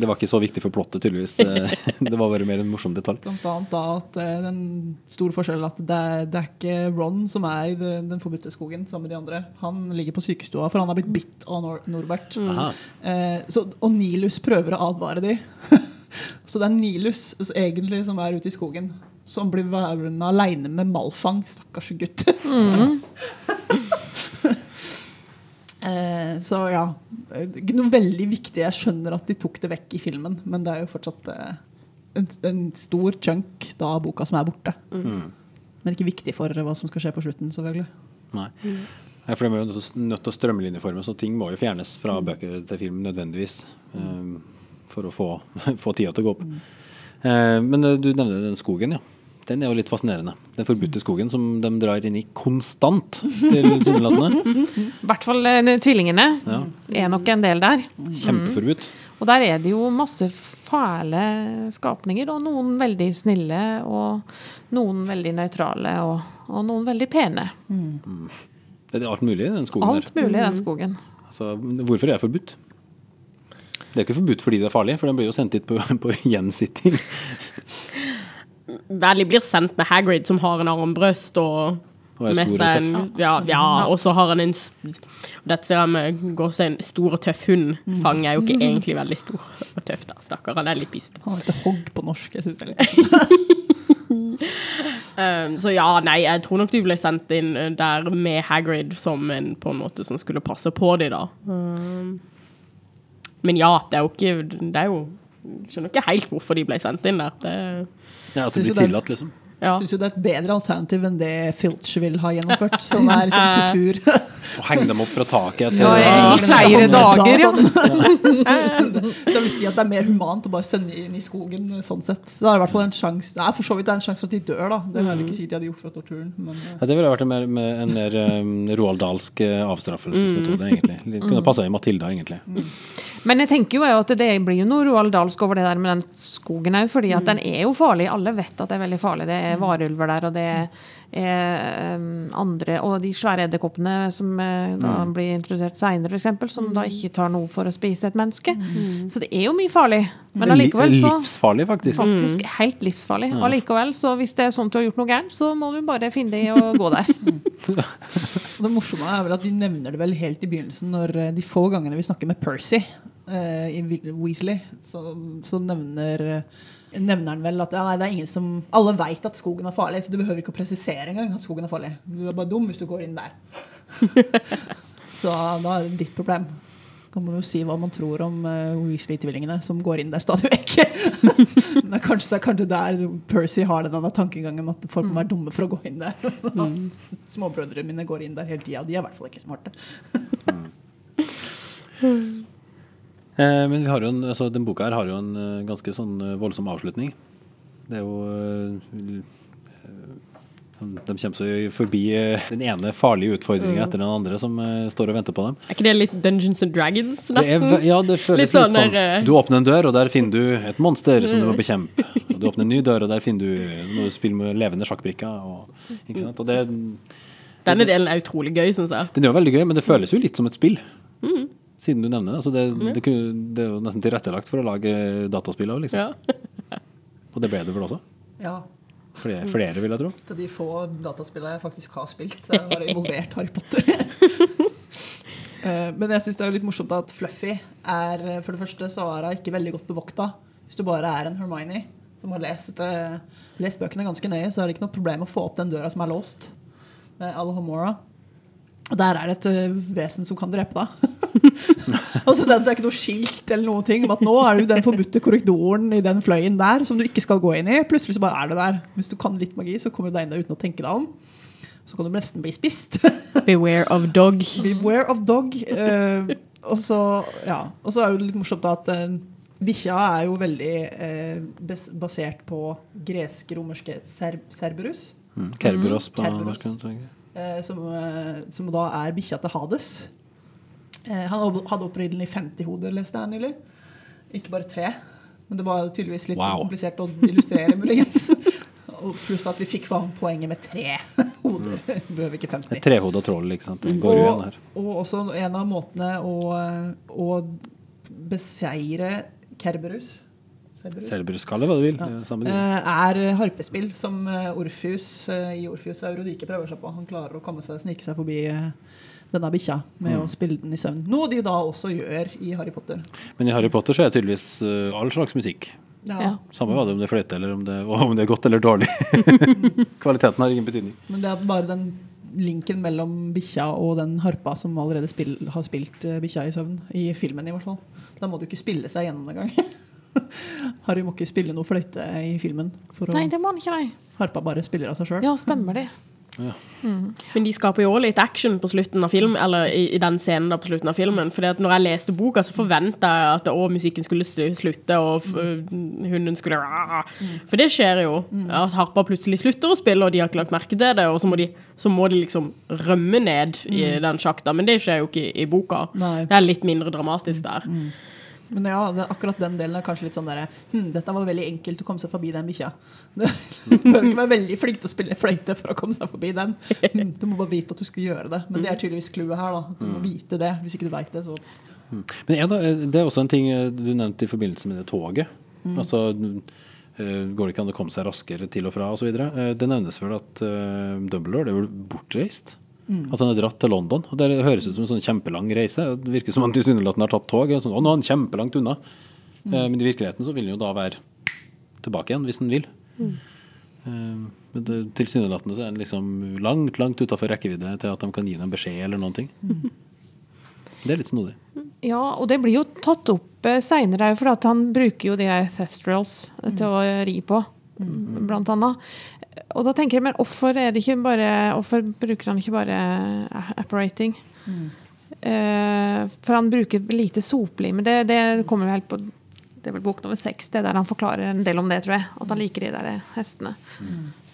Det var ikke så viktig for plottet, tydeligvis. Eh, Det var bare mer en morsom detalj. Blant annet da at eh, den store forskjellen at det er, det er ikke Ron som er i den forbudte skogen sammen med de andre. Han ligger på sykestua, for han har blitt bitt av Nor Norbert. Mm. Eh, så, og Nilus prøver å advare de. så det er Nilus egentlig som er ute i skogen. Som blir værende aleine med Malfang. Stakkars gutt. Eh, så ja. Ikke noe veldig viktig. Jeg skjønner at de tok det vekk i filmen, men det er jo fortsatt eh, en, en stor chunk da, av boka som er borte. Men ikke viktig for hva som skal skje på slutten, selvfølgelig. Nei. Nei, for De er jo nødt til å- strømlinjeforme, så ting må jo fjernes fra bøker til film nødvendigvis. eh, for å få, få tida til å gå opp. Eh, men eh, du nevner den skogen, ja. Den er jo litt fascinerende. Den forbudte skogen som de drar inn i konstant. tilsynelatende. I hvert fall eh, tvillingene Ja. er nok en del der. Kjempeforbudt. Og der er det jo masse fæle skapninger, og noen veldig snille, og noen veldig nøytrale, og, og noen veldig pene. Det er alt mulig i den skogen Alt mulig i den skogen. der. Altså, hvorfor er det forbudt? Det er ikke forbudt fordi det er farlig, for den blir jo sendt hit på, på gjensitting. Valley blir sendt med Hagrid, som har en armbrøst og Og er med seg en Ja, ja og så har han en Dette ser jeg med gåsehud, en stor og tøff hund. Fang er jo ikke egentlig veldig stor og tøff, da. Stakkar, han er litt pyst. Han heter Hogg på norsk. Jeg syns det er litt Um, så ja, nei, jeg tror nok du ble sendt inn uh, der med Hagrid som en på en måte som skulle passe på dem, da. Um, men ja, det er jo ikke Det er jo Skjønner ikke helt hvorfor de ble sendt inn der. Det, Ja, at det blir tillatt, liksom. Ja. Syns jo det er et bedre alternativ enn det Filch vil ha gjennomført. Som er liksom tortur. Og henge dem opp fra taket etter Ja, ja, i flere dager, ja. Sånn. Så jeg vil si at det er mer humant å bare sende inn i skogen sånn sett. Så det er i hvert fall en sjans, Det er for så vidt det er en sjanse for at de dør, da. Det vil jeg ikke si de hadde gjort fra torturen. Men eh, Ja, det ville vært en mer, en mer um, roaldalsk Dahlsk avstraffelsesmetode, egentlig. Det Kunne passa i Matilda, egentlig. Men jeg tenker jo er jo at det blir jo noe Roald Dahlsk over det der med den skogen òg, fordi at den er jo farlig. Alle vet at det er veldig farlig. Det er varulver der, og det er um, andre Og de svære edderkoppene som eh, da blir introdusert seinere, f.eks., som da ikke tar noe for å spise et menneske. Så det er jo mye farlig. Men allikevel så Livsfarlig, faktisk. Faktisk helt livsfarlig. Og allikevel, så hvis det er sånn at du har gjort noe gærent, så må du bare finne deg i å gå der. Det morsomme er vel at de nevner det vel helt i begynnelsen, når eh, de få gangene vi snakker med Percy eh, i Weasley, så, så nevner eh, Nevner han vel at ja, nei, det er ingen som Alle veit at skogen er farlig, så du behøver ikke å presisere engang at skogen er farlig. Du er bare dum hvis du går inn der. så da er det ditt problem. Kan man jo si hva man tror om uh, Weasley-tvillingene som går inn der stadig vekk. Men det er kanskje, det er kanskje der Percy har den tankegangen at folk må være dumme for å gå inn der. Småbrødrene mine går inn der hele tida, og de er i hvert fall ikke smarte. Eh, men vi har jo en, altså, den boka her har jo en eh, ganske sånn eh, voldsom avslutning. Det er jo De kommer seg forbi den ene farlige utfordringa etter den andre som står og venter på dem. Er ikke det litt Dungeons and Dragons, Det er, nesten? ja, det føles Litt litt sånn sånn. der, eh, Du åpner en dør, og der finner du et monster som du må bekjempe. Og du åpner en ny dør, og der finner du Du må spille med levende sjakkbrikker. Og, ikke sant? og det, Denne delen er utrolig gøy, syns jeg. den er jo veldig gøy, men det føles jo litt som et spill. Siden du nevner det. Altså det, det, kunne- det er jo nesten tilrettelagt for å lage dataspill av, liksom. Ja. Og det ble det vel også? Ja, Flere, flere vil jeg tro. til de få dataspillene jeg faktisk har spilt. Så jeg har involvert Harry Potter. Eh, Men jeg syns det er litt morsomt at Fluffy er For det første så er hun ikke veldig godt bevokta. Hvis du bare er en Hermione som har lest, eh, lest bøkene ganske nøye, så er det ikke noe problem å få opp den døra som er låst. Og der er det et eh, vesen som kan drepe deg. altså det, det er ikke noe skilt eller noen ting om at nå er du den forbudte korridoren i den fløyen der som du ikke skal gå inn i. Plutselig så bare er det der. Hvis du kan litt magi, så kommer du deg inn der uten å tenke deg om. Så kan du nesten bli spist. Beware of dog. Beware of dog. Eh, og så ja, og så er det litt morsomt da at uh, bikkja er jo veldig eh, basert på gresk-romerske ser Cerberus. Mm. Kerberos på Kerberos. Eh, som, eh, som da er bikkja til Hades. Eh, han hadde opprinnelig 50 hoder, leste jeg nylig. Ikke bare tre. Men det var tydeligvis litt Wow. sånn komplisert å illustrere, muligens. Pluss at vi fikk poenget med tre hoder. Vi Behøver ikke 50. Et trehoda troll, igjen Og, og også en av måtene å, å beseire Kerberus Cerberus, kall det hva du vil. Ja. er det. eh, er harpespill, som eh, Orpheus eh, i Orpheus og Eurodike prøver seg på. Han klarer å komme seg, snike seg forbi eh, denne bikkja med Mm. å spille den i søvn. Noe de da også gjør i Harry Potter. Men i Harry Potter så er det tydeligvis eh, all slags musikk. Ja. Samme hva det er om det er fløyte eller om det, om det er godt eller dårlig. Kvaliteten har ingen betydning. Men det er bare den linken mellom bikkja og den harpa som allerede spill, har spilt eh, bikkja i søvn. I filmen, i hvert fall. Da må du ikke spille seg gjennom det engang. Harry må ikke spille noe fløyte i filmen. For Nei, det må han ikke, nei. harpa bare spiller av seg sjøl. Ja, stemmer det. Men de skaper jo litt action på slutten av film, eller i, i den scenen da på slutten av filmen. Fordi at når jeg leste boka, så forventa jeg at å, musikken skulle slutte, og f- hunden skulle For det skjer jo. At harpa plutselig slutter å spille, og de har ikke lagt merke til det. Og så må de, så må de liksom rømme ned i den sjakta. Men det skjer jo ikke i, i boka. Nei. Det er litt mindre dramatisk der. Men ja, akkurat den delen er kanskje litt sånn derre hm, Dette var veldig enkelt å komme seg forbi den bikkja. Du bør ikke være veldig flink til å spille fløyte for å komme seg forbi den. Hm, Du må bare vite at du skal gjøre det. Men det er tydeligvis clouet her. da Du må vite det. Hvis ikke du veit det, så Men er det, det er også en ting eh, du nevnte i forbindelse med det toget. Altså eh, går det ikke an å komme seg raskere til og fra osv. Uh, det nevnes vel at uh, det er vel bortreist. At han er dratt til London. Og Det høres ut som en sånn kjempelang reise. Det virker som han tilsynelatende har tatt tog. Sånn, å, nå er han kjempelangt unna. Eh, men i virkeligheten så vil han jo da være tilbake igjen, hvis han vil. Eh, men det- tilsynelatende så er han liksom langt, langt utafor rekkevidde til at de kan gi ham beskjed eller noen ting. Det er litt snodig. Ja, og det blir jo tatt opp eh, seinere, for at han bruker jo de der thestrals eh, til å ri på, blant annet. Og da tenker jeg, men hvorfor er det ikke bare Hvorfor bruker han ikke bare eh, apparating? Eh, for han bruker lite soplim. Men det, det kommer jo helt på Det er vel bok nummer seks, det der han forklarer en del om det, tror jeg. At han liker de der hestene.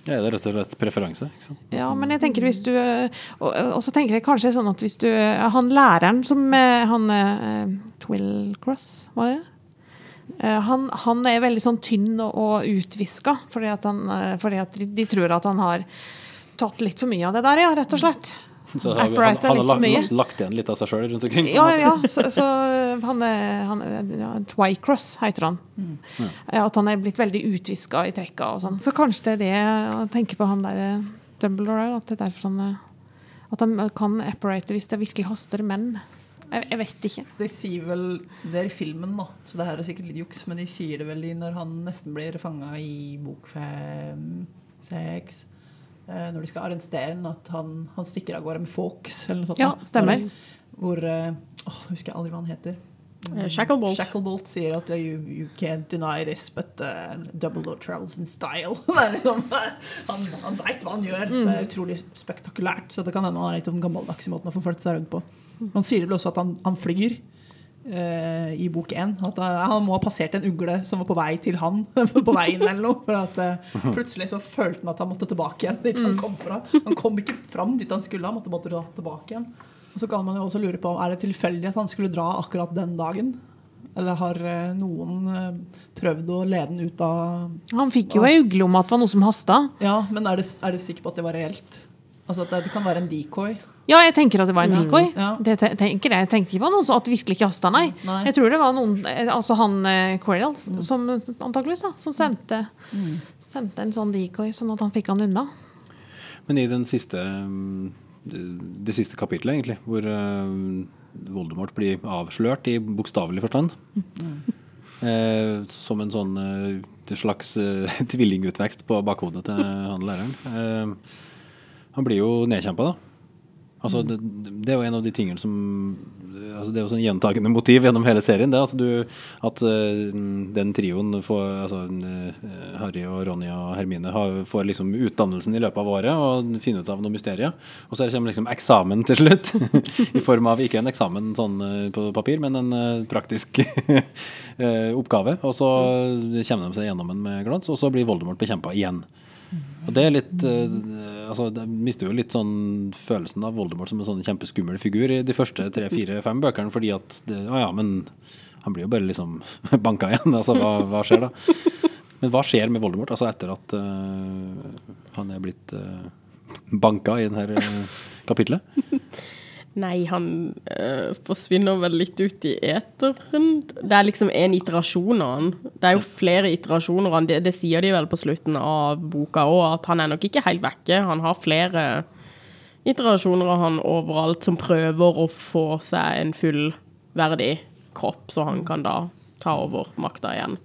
Ja, det er rett og slett preferanse. ikke sant? Ja, men jeg tenker hvis du Og, og så tenker jeg kanskje sånn at hvis du Han læreren som eh, Han Twill Cross, var det? Eh, Han, han er veldig sånn tynn og, utviska, fordi, eh, fordi at de, de tror at han har tatt litt for mye av det der, ja, rett og slett. Så har vi- han, han har mye. lagt, lagt igjen litt av seg sjøl rundt omkring. Ja, ja, så, så han er, han ja, Twycross heter han. Ja, At han er blitt veldig utviska i trekka og sånn. Så kanskje det er det å tenke på han der eh, Dumbledore, at det er derfor han eh, At han kan apparate hvis det virkelig haster menn. Jeg, jeg vet ikke. De sier vel Det er i filmen, da, så det her er sikkert litt juks, men de sier det vel i når han nesten blir fanga i bok fem, seks eh, Når de skal arrestere ham, at han, han stikker av gårde med Fawkes eller noe sånt. Ja, stemmer. Hvor, eh, åh, jeg husker aldri hva han heter. Eh, Shacklebolt. Shacklebolt sier at you, you can't deny this, but uh, Dumbledore travels in style. liksom, han han veit hva han gjør. Mm. Det er utrolig spektakulært. Så det kan hende han er litt om gammeldags i måten å få følt seg rundt på. Han sier vel også at han, han flyr uh, i bok én. At eh, han må ha passert en ugle som var på vei til han. på veien eller noe For at uh, plutselig så følte han at han måtte tilbake igjen dit Mm. han kom fra. Han kom ikke fram dit han skulle, han måtte dra tilbake igjen. Og så kan man jo også lure på Er det tilfeldig at han skulle dra akkurat den dagen? Eller har noen prøvd å lede den ut av Han fikk jo ei ugle om at det var noe som hasta. Ja, men er det, er det sikker på at det var reelt? Altså at det, det kan være en decoy? Ja, jeg tenker at det var en decoy. Ja. Det tenker jeg. jeg tenkte ikke på noen som at virkelig ikke hasta, nei. Nei. Jeg tror det var noen, eh, altså han eh, mm. som antakeligvis da, som sendte, sendte en sånn decoy, sånn at han fikk han unna. Men i den siste um, det, siste kapitlet, egentlig, hvor um, Voldemort blir avslørt i bokstavelig forstand eh, Som en sånn eh, slags eh, tvillingutvekst på bakhodet til han læreren. Eh, han blir jo nedkjempa, da. Altså, det, det er jo en av de tingene som altså Det er jo sånn gjentagende motiv gjennom hele serien. Det at, du, at eh, den trioen får altså, eh, Harry og Ronny og Hermine har, får liksom utdannelsen i løpet av året og finner ut av noe mysterier. Og så kommer liksom eksamen til slutt. I form av ikke en eksamen sånn eh, på papir, men en praktisk oppgave. Og så kommer de seg gjennom den med glans, og så blir Voldemort bekjempa igjen. Og det er litt altså Det mister jo litt sånn følelsen av Voldemort som en sånn kjempeskummel figur i de første tre, fire, fem bøkene, fordi at det, Å ja, men han blir jo bare liksom banka igjen. Altså, hva, hva skjer da? Men hva skjer med Voldemort altså etter at uh, han er blitt uh, banka i dette uh, kapitlet? Nei, han øh, forsvinner vel litt ut i eteren. Det er liksom en iterasjon av han. Det er jo flere iterasjoner av han. Det, det sier de vel på slutten av boka òg, at han er nok ikke helt vekke. Han har flere iterasjoner av han overalt som prøver å få seg en fullverdig kropp, så han kan da ta over makta igjen.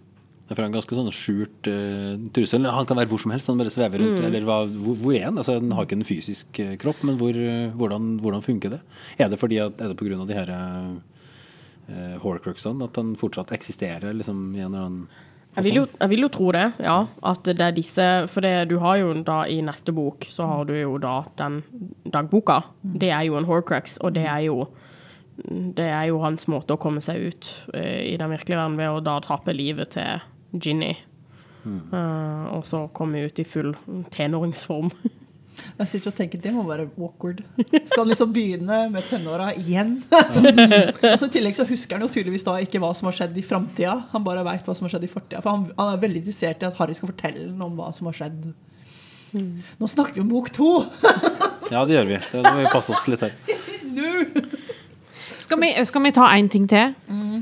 Det er en ganske sånn skjult uh, trussel. Han kan være hvor som helst. Han bare svever rundt. Eller hva, hvor, hvor er han? Altså, han har ikke en fysisk uh, kropp, men hvor, uh, hvordan, hvordan funker det? Er det fordi at, er det pga. de her uh, horcruxene at han fortsatt eksisterer liksom, i en eller annen Jeg vil, jo, jeg vil jo tro det, ja. At det er disse For det, du har jo da i neste bok, så har du jo da den dagboka. Det er jo en horcrux, og det er jo det er jo hans måte å komme seg ut uh, i den virkelige verden ved å da tape livet til Ginny. Eh, og så komme ut i full tenåringsform. Jeg sitter og tenker Det må være awkward. Skal han liksom begynne med tenåra igjen? og så I tillegg så husker han jo tydeligvis da ikke hva som har skjedd i framtida. Han bare veit hva som har skjedd i fortida. For han, han er veldig interessert i at Harry skal fortelle ham om hva som har skjedd. Nå snakker vi om bok to! Ja, det gjør vi. Det må vi passe oss litt her. Skal vi, skal vi ta én ting til?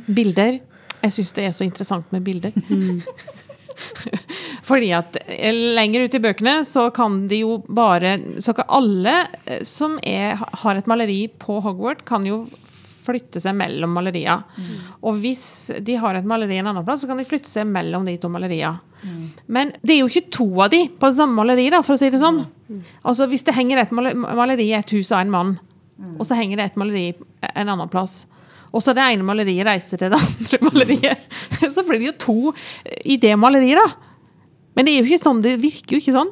Bilder. Jeg syns det er så interessant med bilder. Fordi at eh, lenger ut i bøkene så kan de jo bare Så kan alle eh, som er, har et maleri på Hogwarts, kan jo flytte seg mellom malerier. Og hvis de har et maleri en annen plass, så kan de flytte seg mellom de to malerier. Men det er jo ikke to av de på samme maleri, da, for å si det sånn. Altså Hvis det henger et maleri i et hus av en mann, og så henger det et maleri en annen plass, og så det ene maleriet reiser til det andre maleriet, så blir det jo to i det maleriet, da. Men det er jo ikke sånn, det virker jo ikke sånn.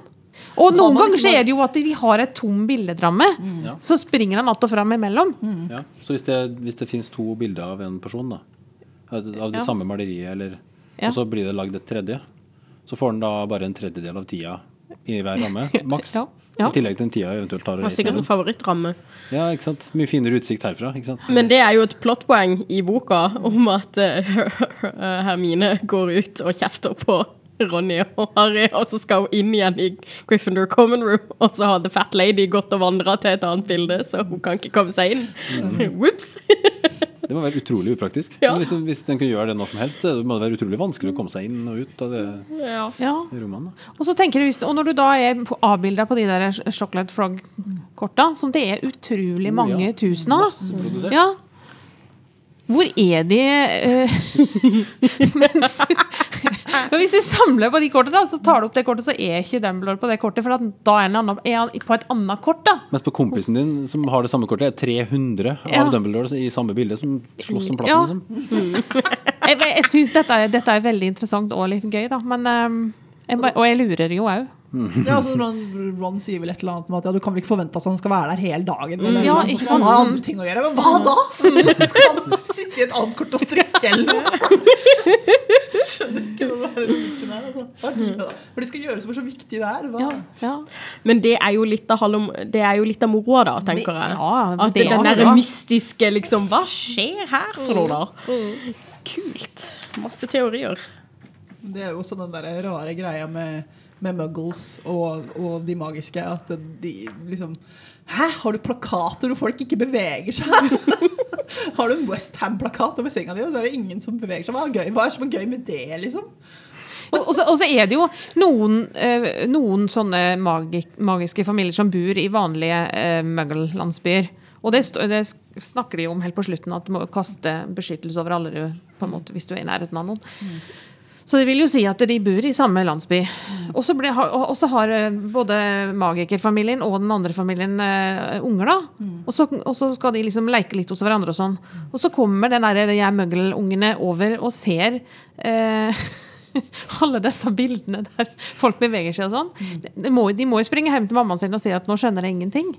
Og noen man ganger ikke så bare- er det jo at de har et tom bildedramme. Ja. Så springer han att og fram imellom. Ja. Så hvis det, hvis det finnes to bilder av en person, da, av av det Ja. samme maleriet, eller, Ja. og så blir det lagd et tredje, så får han da bare en tredjedel av tida i hver ramme, maks. Ja. Ja. I tillegg til den tida jeg eventuelt tar Har sikkert en favorittramme. Ja, ikke sant. Mye finere utsikt herfra, ikke sant. Men det er jo et plottpoeng i boka om at eh, Hermine går ut og kjefter på Ronny og Harry, og så skal hun inn igjen i Gryffindor Common Room, og så har The Fat Lady gått og vandra til et annet bilde, så hun kan ikke komme seg inn. Whoops! Det må være utrolig upraktisk. Ja. Hvis, hvis den kunne gjøre det når som helst, det må det være utrolig vanskelig å komme seg inn og ut av det Ja. det rommene. Og så tenker du, hvis- og når du da er på- avbilda på de der Chocolate Frog-korta, som det er utrolig Oh, mange ja. tusen av ja. Hvor er de eh, mens, Hvis du samler på de kortene, så tar du opp det kortet, så er ikke Dumbledore på det kortet. For da er han, annen, er han på et annet kort. da Mens på kompisen din som har det samme kortet, er 300 Ja. av Dumbledore i samme bilde som slåss om Ja. plassen. Liksom. Jeg, jeg syns dette, dette er veldig interessant og litt gøy, da. Men, um, jeg, og jeg lurer jo òg. Ja, altså Ron, Ron sier vel et eller annet med at ja, du kan vel ikke forvente at han skal være der hele dagen. Eller, Ja, eller, ikke Han har andre ting å gjøre. Men hva da? Skal han sitte i et annet kort og strikke eller noe? Skjønner ikke hva det er logikken. Altså. Er det da? De skal gjøre som er så viktig? Ja, ja. Men det er jo litt av, det er jo litt av moroa, da, tenker jeg. Ja, At det det, er den der mystiske liksom Hva skjer her for noe, da? Kult. Masse teorier. Det er jo også den der rare greia med, med muggles og, og de magiske. At de liksom Hæ, har du plakater hvor folk ikke beveger seg? har du en Westham-plakat over senga di, og så er det ingen som beveger seg? Hva er, gøy? Hva er som er gøy med det, liksom? Og, så, og så er det jo noen, eh, noen sånne magik, magiske familier som bor i vanlige eh, muggle-landsbyer. Og det, det snakker de om helt på slutten, at du må kaste beskyttelse over alle du, på en måte, hvis du er i nærheten av noen. Så det vil jo si at de bor i samme landsby. Og så har- og så har eh, både magikerfamilien og den andre familien uh, unger, da. Og, så, skal de liksom leke litt hos hverandre og sånn. Og så kommer den der, de her muggle-ungene over og ser uh, alle disse bildene der folk beveger seg og sånn. De må, de må jo springe hjem til mammaen sin og si at nå skjønner jeg ingenting.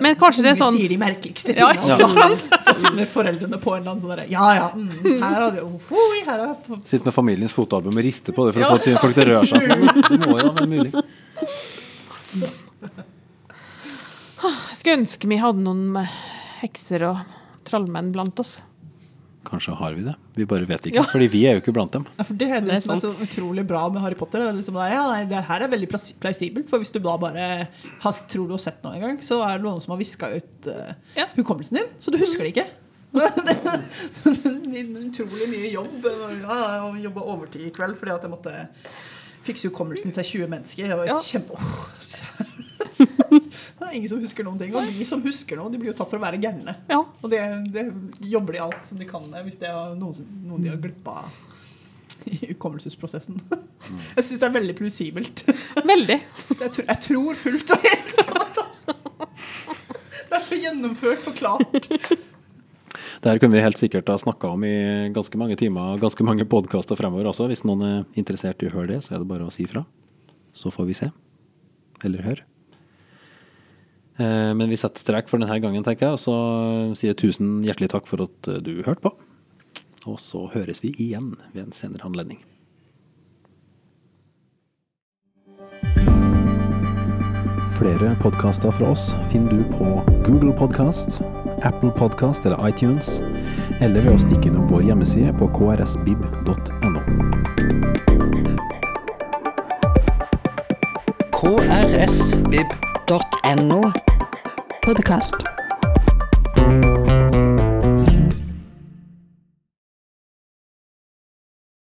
Men kanskje det er Unger sånn sier de merkeligste tingene. Ja, og så, finner foreldrene på en eller annen sånn derre Ja ja, mm, her har du oi, her har Sitter med familiens fotoalbum og rister på det for å få folk til å røre seg. Sånn. Det må jo være mulig. Jeg skulle ønske vi hadde noen hekser og trollmenn blant oss. Kanskje har vi det. Vi bare vet ikke. Ja. Fordi vi er jo ikke blant dem. Ja, for det er det, Det er som er så utrolig bra med Harry Potter. Det, Liksom der, ja, nei, det her er veldig plausibelt, for hvis du da bare har, tror du har sett noe en gang, så er det noen som har viska ut uh, Ja. hukommelsen din, så du husker det ikke. det er utrolig mye jobb. Ja, jeg jobba overtid i kveld fordi at jeg måtte fikse hukommelsen til 20 mennesker. Det var Ja. kjempe... det er ingen som husker noen ting. Og de som husker noe, de blir jo tatt for å være gærne. Ja. Og det, det jobber de alt som de kan med hvis det er noen, noen de har glippa i hukommelsesprosessen. Jeg syns det er veldig plausibelt. Veldig. Jeg, tror- jeg tror fullt og helt på det. Det er så gjennomført forklart. Det her kunne vi helt sikkert ha snakka om i ganske mange timer og ganske mange podkaster fremover også. Hvis noen er interessert i å høre det, så er det bare å si fra. Så får vi se. Eller høre. Eh, Men vi setter strek for denne gangen, tenker jeg, og så sier jeg tusen hjertelig takk for at du hørte på. Og så høres vi igjen ved en senere anledning. Flere podkaster fra oss finner du på Google Podkast, Apple Podkast eller iTunes, eller ved å stikke innom vår hjemmeside på krsbib.no. krsbib.no. Podkast.